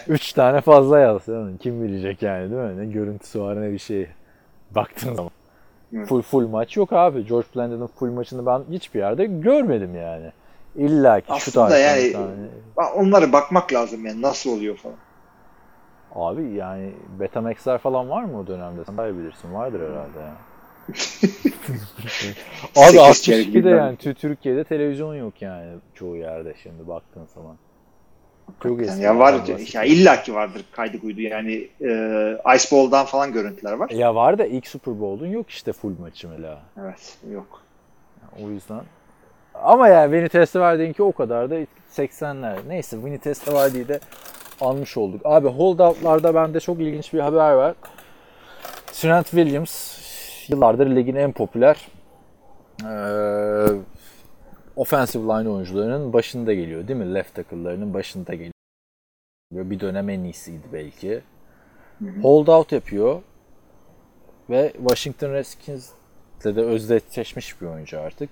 Speaker 3: (laughs) üç tane fazla yazsın. Kim bilecek yani değil mi? Ne görüntüsü var ne bir şey. Baktığın zaman. Full full maç yok abi. George Blandon'ın full maçını ben hiçbir yerde görmedim yani. İlla ki şu
Speaker 4: Aslında
Speaker 3: tarihten
Speaker 4: yani-
Speaker 3: tane.
Speaker 4: Onlara bakmak lazım yani. Nasıl oluyor falan.
Speaker 3: Abi yani Betamax'ler falan var mı o dönemde? Sen bilirsin. Vardır herhalde ya. Abi
Speaker 4: Sekiz çeyrek
Speaker 3: 62'de
Speaker 4: bilmem.
Speaker 3: yani Tü- Türkiye'de televizyon yok yani çoğu yerde şimdi baktığın zaman. Çok eski.
Speaker 4: Ya var.
Speaker 3: yerden
Speaker 4: Ya illaki vardır kaydı kuydu. Yani e, Ice Bowl'dan falan görüntüler var.
Speaker 3: Ya var da ilk Super Bowl'un yok işte full maçı mesela.
Speaker 4: Evet. Yok.
Speaker 3: O yüzden. Ama yani Vinny Testaverde'ninki o kadar da 80'ler. Neyse Vinny Testaverde'yi de almış olduk. Abi holdout'larda bende çok ilginç bir haber var. Trent Williams yıllardır ligin en popüler eee offensive line oyuncularının başında geliyor değil mi? Left tackle'larının başında geliyor. Bir dönem en iyisiydi belki. Holdout yapıyor ve Washington Redskins'le de özdeşleşmiş bir oyuncu artık.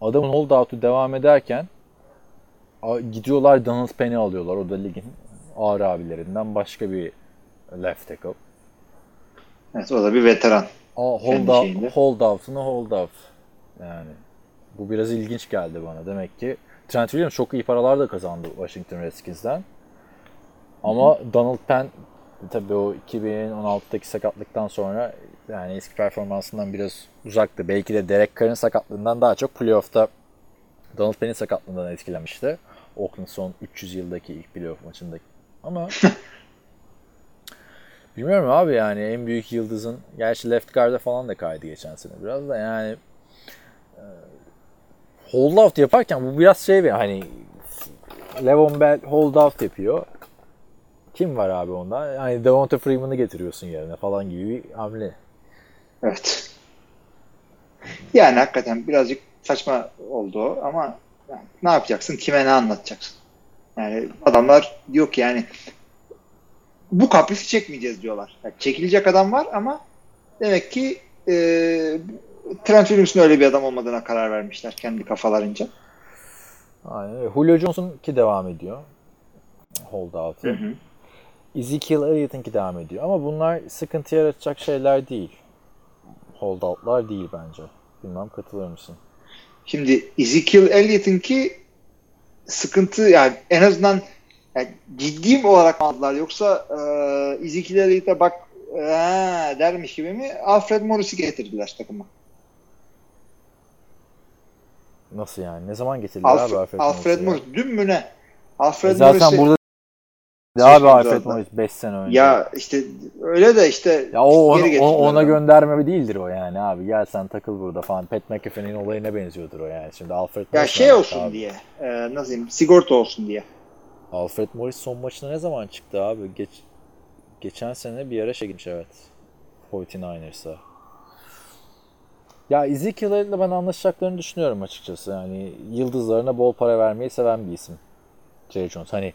Speaker 3: Adamın holdout'u devam ederken gidiyorlar Donald Penn'i alıyorlar. O da ligin ağır abilerinden başka bir left tackle.
Speaker 4: Evet o da bir veteran.
Speaker 3: Hold, out, hold out'unu hold out. Yani bu biraz ilginç geldi bana. Demek ki Trent Williams çok iyi paralar da kazandı Washington Redskins'ten. Ama Donald Penn tabii o 2016'daki sakatlıktan sonra yani eski performansından biraz uzaktı. Belki de Derek Carr'ın sakatlığından daha çok playoff'ta Donald Penn'in sakatlığından etkilenmişti. Oakland son 300 yıldaki ilk playoff maçındaki. Ama (laughs) bilmiyorum abi yani en büyük yıldızın gerçi left guard'a falan da kaydı geçen sene biraz da yani e, hold out yaparken bu biraz şey bir hani Levon Bell hold out yapıyor. Kim var abi onda? Yani Devonta Freeman'ı getiriyorsun yerine falan gibi bir hamle.
Speaker 4: Evet. Yani hakikaten birazcık saçma oldu ama yani ne yapacaksın? Kime ne anlatacaksın? Yani adamlar diyor ki yani bu kaprisi çekmeyeceğiz diyorlar. Yani çekilecek adam var ama demek ki e, Trent Williams'ın öyle bir adam olmadığına karar vermişler kendi kafalarınca.
Speaker 3: Aynen. Julio Jones'un ki devam ediyor. Hold out'ı.
Speaker 4: Hı hı.
Speaker 3: Ezekiel Elliott'ın ki devam ediyor. Ama bunlar sıkıntı yaratacak şeyler değil. Hold out'lar değil bence. Bilmem katılır mısın?
Speaker 4: Şimdi Ezekiel Elliott'ınki sıkıntı yani en azından yani ciddi mi olarak aldılar yoksa e, Ezekiel Elliott'a bak e, dermiş gibi mi Alfred Morris'i getirdiler takıma.
Speaker 3: Nasıl yani? Ne zaman getirdiler
Speaker 4: Alfred,
Speaker 3: abi Alfred,
Speaker 4: Alfred, Morris dün mü ne?
Speaker 3: ya?
Speaker 4: Alfred
Speaker 3: E Zaten
Speaker 4: Morris'i
Speaker 3: burada
Speaker 4: Şey
Speaker 3: abi Alfred. Morris 5 sene önce.
Speaker 4: ya işte öyle de işte
Speaker 3: Ya o ona,
Speaker 4: geri
Speaker 3: ona
Speaker 4: adamı.
Speaker 3: gönderme değildir o yani abi. Gel sen takıl burada falan. Pat McAfee'nin olayına benziyordur o yani. Şimdi Alfred
Speaker 4: ya
Speaker 3: Morris
Speaker 4: şey
Speaker 3: ne
Speaker 4: olsun
Speaker 3: abi?
Speaker 4: diye e, nasıl diyeyim sigorta olsun diye.
Speaker 3: Alfred Morris son maçına ne zaman çıktı abi? Geç, geçen sene bir ara şey evet. 49ers'a. Ya Ezekiel ile ben anlaşacaklarını düşünüyorum açıkçası. Yani yıldızlarına bol para vermeyi seven bir isim. Jerry Jones. Hani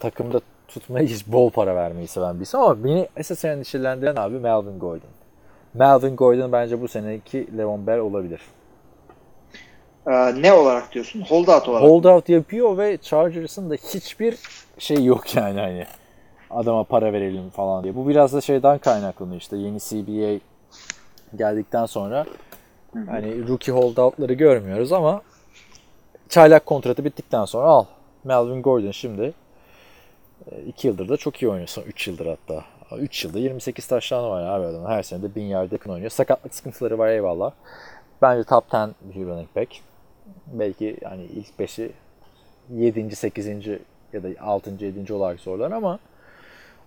Speaker 3: takımda tutmayı hiç bol para vermeyi seven bir isim ama beni esas endişelendiren abi Melvin Gordon. Melvin Gordon bence bu seneki Le'Veon Bell olabilir.
Speaker 4: E, ne olarak diyorsun? Holdout olarak.
Speaker 3: Holdout yapıyor ve Chargers'ın da hiçbir şey yok (laughs) yani hani adama para verelim falan diye. Bu biraz da şeyden kaynaklanıyor işte yeni CBA geldikten sonra hani rookie holdout'ları görmüyoruz ama çaylak kontratı bittikten sonra al. Melvin Gordon şimdi 2 yıldır da çok iyi oynuyor. 3 yıldır hatta. 3 yılda 28 taşlanı var abi adamın. Her sene de 1000 yard yakın oynuyor. Sakatlık sıkıntıları var eyvallah. Bence top 10 bir running back. Belki yani ilk 5'i 7. 8. ya da 6. 7. olarak sorular ama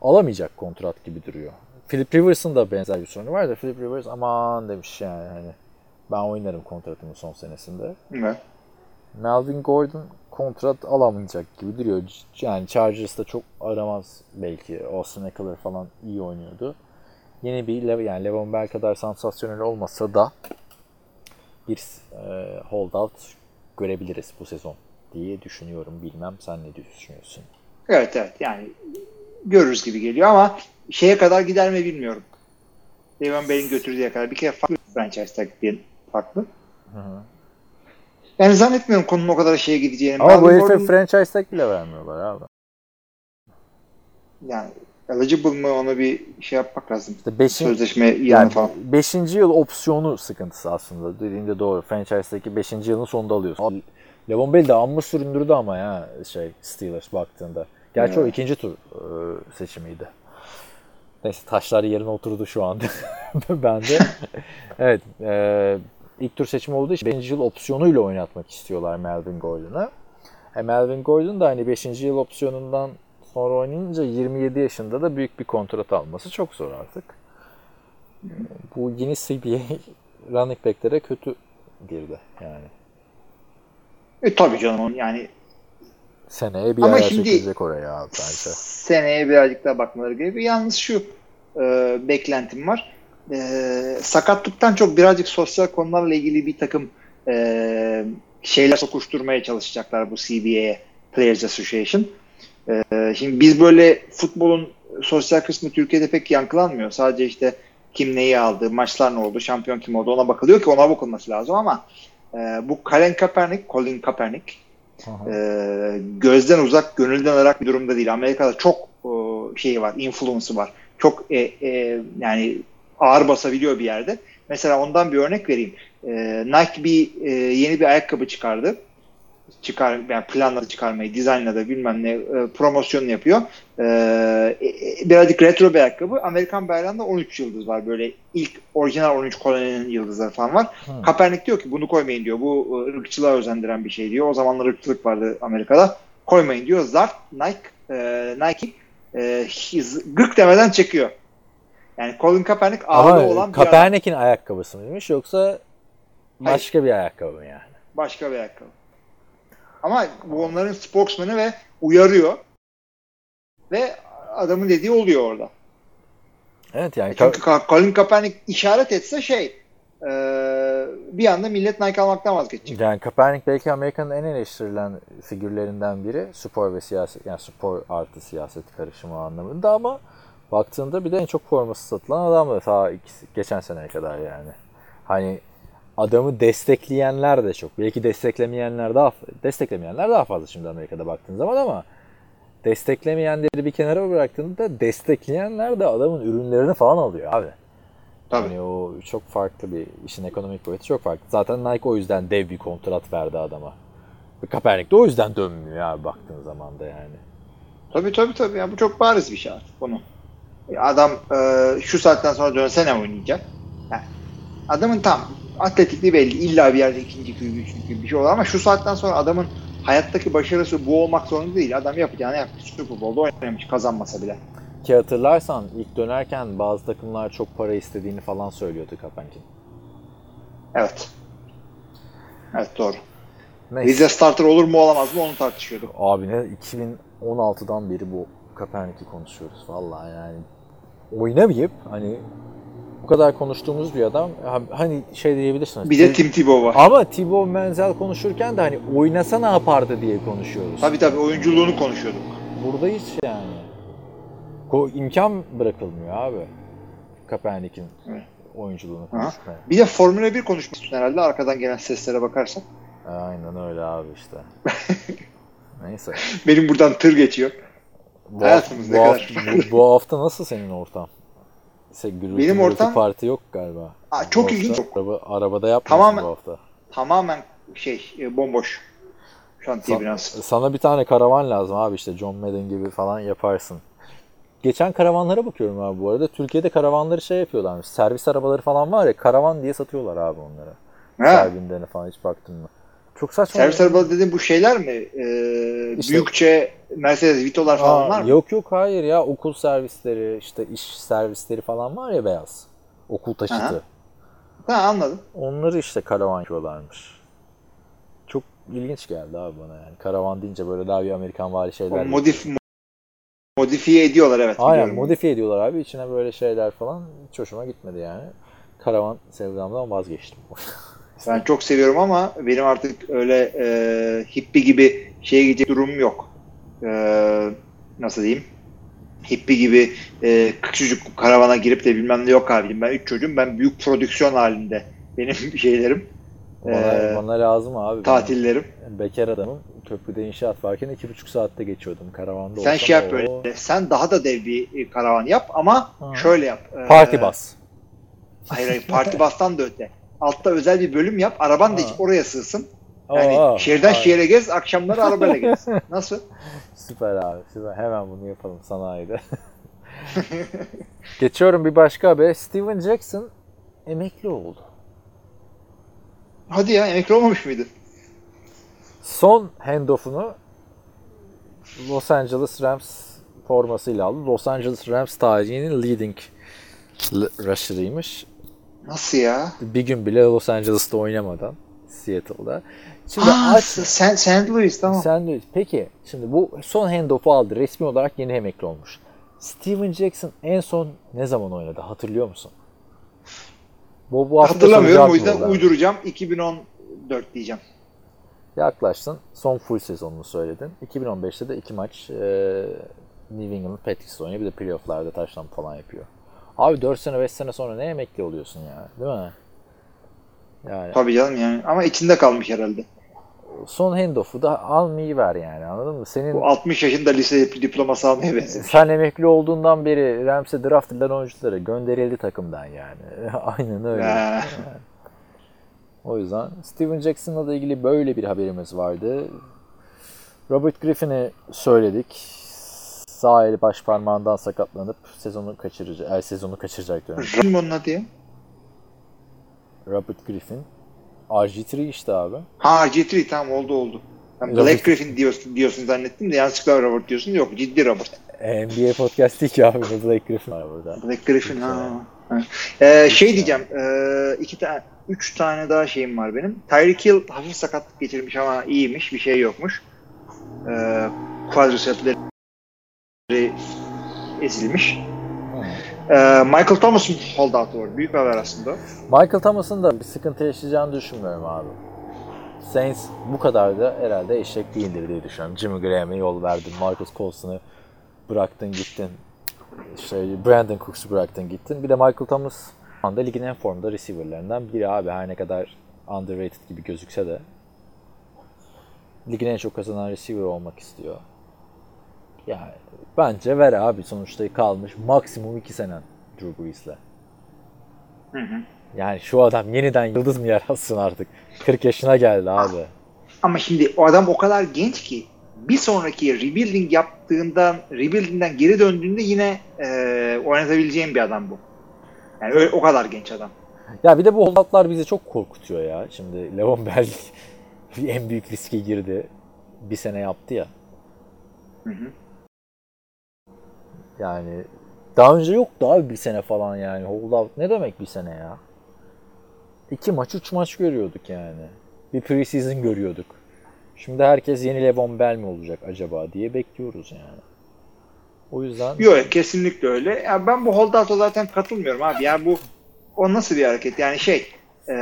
Speaker 3: alamayacak kontrat gibi duruyor. Philip Rivers'ın da benzer bir sorunu var da Philip Rivers aman demiş yani hani ben oynarım kontratımın son senesinde.
Speaker 4: Evet.
Speaker 3: Melvin Gordon kontrat alamayacak gibi duruyor. Yani Chargers da çok aramaz belki. Austin Eckler falan iyi oynuyordu. Yeni bir yani Levon Bell kadar sansasyonel olmasa da bir e, holdout görebiliriz bu sezon diye düşünüyorum. Bilmem sen ne düşünüyorsun?
Speaker 4: Evet evet yani görürüz gibi geliyor ama şeye kadar gider mi bilmiyorum. Le'Veon Bell'in götürdüğü kadar bir kere farklı franchise tag bir farklı.
Speaker 3: Hı hı.
Speaker 4: Yani zannetmiyorum konunun o kadar şeye gideceğini.
Speaker 3: Ama bu
Speaker 4: Melvin
Speaker 3: herife
Speaker 4: Gordon-
Speaker 3: franchise tag bile vermiyorlar abi.
Speaker 4: yani eligible mı onu bir şey yapmak lazım.
Speaker 3: İşte beşin,
Speaker 4: Sözleşme
Speaker 3: yani
Speaker 4: falan.
Speaker 3: 5. yıl opsiyonu sıkıntısı aslında. Dediğinde doğru. Franchise'daki 5. yılın sonunda alıyorsun. Levon Bell de amma süründürdü ama ya şey Steelers baktığında. Gerçi o
Speaker 4: Evet.
Speaker 3: ikinci tur e, seçimiydi. Neyse taşlar yerine oturdu şu anda. (laughs) ben de. (laughs) evet. E, ilk tur seçimi olduğu için 5. yıl opsiyonuyla oynatmak istiyorlar Melvin Gordon'ı. E, Melvin Gordon da hani 5. yıl opsiyonundan sonra oynayınca 27 yaşında da büyük bir kontrat alması çok zor artık. Bu yeni CBA (laughs) running back'lere kötü girdi yani.
Speaker 4: E tabii canım yani
Speaker 3: Seneye bir
Speaker 4: Ama
Speaker 3: ayağa
Speaker 4: şimdi-
Speaker 3: çekilecek oraya abi bence.
Speaker 4: seneye birazcık daha bakmaları gerekiyor. Yalnız şu e, beklentim var. E, sakatlıktan çok birazcık sosyal konularla ilgili bir takım e, şeyler sokuşturmaya çalışacaklar bu CBA'ye Players Association. E, şimdi biz böyle futbolun sosyal kısmı Türkiye'de pek yankılanmıyor. Sadece işte kim neyi aldı, maçlar ne oldu, şampiyon kim oldu ona bakılıyor ki ona bakılması lazım ama e, bu Colin Kaepernick, Colin Kaepernick e, gözden uzak, gönülden ırak bir durumda değil. Amerika'da çok e, şeyi var, influence'ı var. Çok e, e, yani ağır basabiliyor bir yerde. Mesela ondan bir örnek vereyim. E, Nike bir e, yeni bir ayakkabı çıkardı. Çıkar, yani planladı çıkarmayı, dizaynladı bilmem ne e, promosyonunu yapıyor. E, e, birazcık retro bir ayakkabı. Amerikan bayrağında 13 yıldız var. Böyle ilk orijinal 13 koloninin yıldızları falan var.
Speaker 3: Hı.
Speaker 4: Kaepernick diyor ki bunu koymayın diyor. Bu e, ırkçılığa özendiren bir şey diyor. O zamanlar ırkçılık vardı Amerika'da. Koymayın diyor. Zart Nike e, Nike e, his- gık demeden çekiyor. Yani Colin Kaepernick ağırlığı olan bir adam.
Speaker 3: Kaepernick'in ayakkabısı mıymış yoksa başka bir ayakkabı mı yani?
Speaker 4: Başka bir ayakkabı. Ama bu onların spokesmanı ve uyarıyor. Ve adamın dediği oluyor orada.
Speaker 3: Evet yani
Speaker 4: Çünkü Ka- Colin Kaepernick işaret etse şey e, bir anda millet Nike almaktan vazgeçecek.
Speaker 3: Yani Kaepernick belki Amerika'nın en eleştirilen figürlerinden biri. Spor ve siyaset, yani spor artı siyaset karışımı anlamında ama baktığında bir de en çok forması satılan adam da ta ikisi- geçen seneye kadar yani. Hani adamı destekleyenler de çok. Belki desteklemeyenler daha desteklemeyenler daha fazla şimdi Amerika'da baktığın zaman ama desteklemeyenleri bir kenara bıraktığında destekleyenler de adamın ürünlerini falan alıyor abi.
Speaker 4: Tabii.
Speaker 3: Yani o çok farklı bir işin ekonomik boyutu çok farklı. Zaten Nike o yüzden dev bir kontrat verdi adama. Kaepernick de o yüzden dönmüyor abi baktığın zaman da yani.
Speaker 4: Tabii tabii tabii. Ya bu çok bariz bir şey artık bunu. Adam e, şu saatten sonra dönse ne oynayacak? Yani adamın tam atletikliği belli. İlla bir yerde ikinci gibi, üçüncü bir şey olur ama şu saatten sonra adamın hayattaki başarısı bu olmak zorunda değil. Adam yapacağını yapmış. Super Bowl'da oynamış kazanmasa bile.
Speaker 3: Ki hatırlarsan ilk dönerken bazı takımlar çok para istediğini falan söylüyordu Kaepernick'in.
Speaker 4: Evet. Evet doğru.
Speaker 3: Neyse.
Speaker 4: Rize starter olur mu olamaz mı onu tartışıyorduk.
Speaker 3: Abi ne 2016'dan beri bu Kaepernick'i konuşuyoruz vallahi yani. Oynamayıp hani bu kadar konuştuğumuz bir adam ha- hani şey diyebilirsiniz.
Speaker 4: Bir de Tim Tebow var.
Speaker 3: Ama Thibaut Menzel konuşurken de hani oynasa ne yapardı diye konuşuyoruz.
Speaker 4: Tabii tabii oyunculuğunu konuşuyorduk.
Speaker 3: Burada hiç yani. Ko imkan bırakılmıyor abi. Kaepernick'in oyunculuğunu konuşmaya.
Speaker 4: Bir de Formula 1 konuşmuşsun herhalde arkadan gelen seslere bakarsan.
Speaker 3: Aynen öyle abi işte. (laughs) Neyse.
Speaker 4: Benim buradan tır geçiyor.
Speaker 3: Bu,
Speaker 4: Hayatımız
Speaker 3: hafta,
Speaker 4: ne
Speaker 3: bu,
Speaker 4: kadar.
Speaker 3: hafta, bu, bu hafta nasıl senin ortam? Gürültü
Speaker 4: Benim ortam-
Speaker 3: parti yok galiba.
Speaker 4: Aa, çok
Speaker 3: Bu
Speaker 4: ilginç.
Speaker 3: hafta Araba, arabada yapmıyorsun
Speaker 4: Tamamen-
Speaker 3: bu hafta.
Speaker 4: Tamamen şey e, bomboş. Şantiye
Speaker 3: Sa-
Speaker 4: biraz.
Speaker 3: Sana bir tane karavan lazım abi işte John Madden gibi falan yaparsın. Geçen karavanlara bakıyorum abi bu arada. Türkiye'de karavanları şey yapıyorlarmış. Servis arabaları falan var ya karavan diye satıyorlar abi onlara.
Speaker 4: Ha,
Speaker 3: Servin'den falan hiç baktın mı? Çok saçma.
Speaker 4: servis arabaları dediğin bu şeyler mi? Ee,
Speaker 3: İşte-
Speaker 4: büyükçe Mercedes Vito'lar falan
Speaker 3: Aa,
Speaker 4: var mı?
Speaker 3: Yok yok hayır ya okul servisleri işte iş servisleri falan var ya beyaz. Okul taşıtı.
Speaker 4: Aha. Ha anladım.
Speaker 3: Onları işte karavan yapıyorlarmış. Çok ilginç geldi abi bana yani. Karavan deyince böyle daha bir Amerikan vari şeyler.
Speaker 4: O modif modifiye ediyorlar evet.
Speaker 3: Aynen modifiye ediyorlar abi. İçine böyle şeyler falan hiç hoşuma gitmedi yani. Karavan sevdamdan vazgeçtim. (laughs)
Speaker 4: Ben çok seviyorum ama benim artık öyle e, hippie gibi şeye gidecek durumum yok. E, nasıl diyeyim? Hippie gibi e, küçücük karavana girip de bilmem ne yok abicim. Ben üç çocuğum. Ben büyük prodüksiyon halinde benim (laughs) şeylerim.
Speaker 3: Bana,
Speaker 4: Ee,
Speaker 3: bana lazım abi.
Speaker 4: Tatillerim.
Speaker 3: Ben bekar adamım. Köprüde inşaat varken iki buçuk saatte geçiyordum karavanda.
Speaker 4: Sen şey yap
Speaker 3: o-
Speaker 4: böyle. Sen daha da dev bir e, karavan yap ama
Speaker 3: Ha.
Speaker 4: şöyle yap. E,
Speaker 3: Parti bas.
Speaker 4: Hayır hayır parti (laughs) bastan da öte. Altta özel bir bölüm yap. Araban da hiç oraya sığsın. Yani
Speaker 3: Aa,
Speaker 4: şehirden
Speaker 3: aa.
Speaker 4: şehire gez, akşamları arabayla gez. (laughs) Nasıl?
Speaker 3: Süper abi. Süper. Hemen bunu yapalım sanayide. (laughs) Geçiyorum bir başka haber. Steven Jackson emekli oldu.
Speaker 4: Hadi ya emekli olmamış mıydı?
Speaker 3: Son handoff'unu Los Angeles Rams formasıyla aldı. Los Angeles Rams tarihinin leading rusher'ıymış.
Speaker 4: Nasıl ya?
Speaker 3: Bir gün bile Los Angeles'ta oynamadan Seattle'da. Şimdi
Speaker 4: Ha,
Speaker 3: aç
Speaker 4: Sen, St. Louis tamam.
Speaker 3: sen de peki şimdi bu son handoff'u aldı. Resmi olarak yeni emekli olmuş. Steven Jackson en son ne zaman oynadı? Hatırlıyor musun? Bu, bu hafta
Speaker 4: Hatırlamıyorum o yüzden uyduracağım. 2014 diyeceğim.
Speaker 3: Yaklaştın. Son full sezonunu söyledin. 2015'te de iki maç e, New England Patriots oynuyor. Bir de playoff'larda taşlam falan yapıyor. Abi 4 sene 5 sene sonra ne emekli oluyorsun ya? Değil mi? Yani
Speaker 4: Tabii canım yani. Ama içinde kalmış herhalde.
Speaker 3: son handoff'u da almayı ver yani anladın mı? Senin
Speaker 4: Bu 60 yaşında lise diploması almaya benziyor.
Speaker 3: sen emekli olduğundan beri Rams'e draft edilen oyuncuları gönderildi takımdan yani. (laughs) Aynen öyle. (laughs) O yüzden Steven Jackson'la da ilgili böyle bir haberimiz vardı. Robert Griffin'i söyledik. Sağ eli baş parmağından sakatlanıp sezonu kaçıracak, er, sezonu kaçıracak diyorum.
Speaker 4: Kim onun adı ya?
Speaker 3: Robert Griffin. RG3 işte abi.
Speaker 4: Ha G3 tamam oldu oldu. Ben
Speaker 3: Robert-
Speaker 4: Black Griffin diyorsun, diyorsun zannettim de yanlışlıkla Robert diyorsun. Yok ciddi Robert.
Speaker 3: NBA podcast değil ki abi. Blake Griffin var burada.
Speaker 4: Black Griffin ha. ha. Ee, şey diyeceğim. E, iki tane, üç tane daha şeyim var benim. Tyreek Hill hafif sakatlık geçirmiş ama iyiymiş. Bir şey yokmuş. Ee, quadricepsleri ezilmiş. Ee, Michael Thomas'ın holdout'u var. Büyük bir haber aslında.
Speaker 3: Michael Thomas'ın da bir sıkıntı yaşayacağını düşünmüyorum abi. Saints bu kadar da herhalde eşek değildir diye düşünüyorum. Jimmy Graham'e yol verdin. Marcus Colson'u bıraktın gittin. İşte Brandon Cooks'u bıraktın gittin. Bir de Michael Thomas şu anda ligin en formda receiver'larından biri abi. Her ne kadar underrated gibi gözükse de ligin en çok kazanan receiver olmak istiyor. Yani bence ver abi sonuçta kalmış maksimum 2 senen Drew Brees'le.
Speaker 4: Hı hı.
Speaker 3: Yani şu adam yeniden yıldız mı yaratsın artık? 40 yaşına geldi abi.
Speaker 4: Ama şimdi o adam o kadar genç ki bir sonraki rebuilding yaptığından, rebuilding'den geri döndüğünde yine e, oynatabileceğim bir adam bu. Yani öyle, o kadar genç adam.
Speaker 3: Ya bir de bu holdoutlar bizi çok korkutuyor ya. Şimdi Levon Bell (laughs) en büyük riske girdi. Bir sene yaptı ya.
Speaker 4: Hı hı.
Speaker 3: Yani daha önce yoktu abi bir sene falan yani. Holdout ne demek bir sene ya? İki maç, üç maç görüyorduk yani. Bir preseason görüyorduk. Şimdi herkes yeni Levon Bell mi olacak acaba diye bekliyoruz yani. O yüzden
Speaker 4: Yok kesinlikle öyle. Ya ben bu holdout'a zaten katılmıyorum abi. Yani bu o nasıl bir hareket? Yani şey e,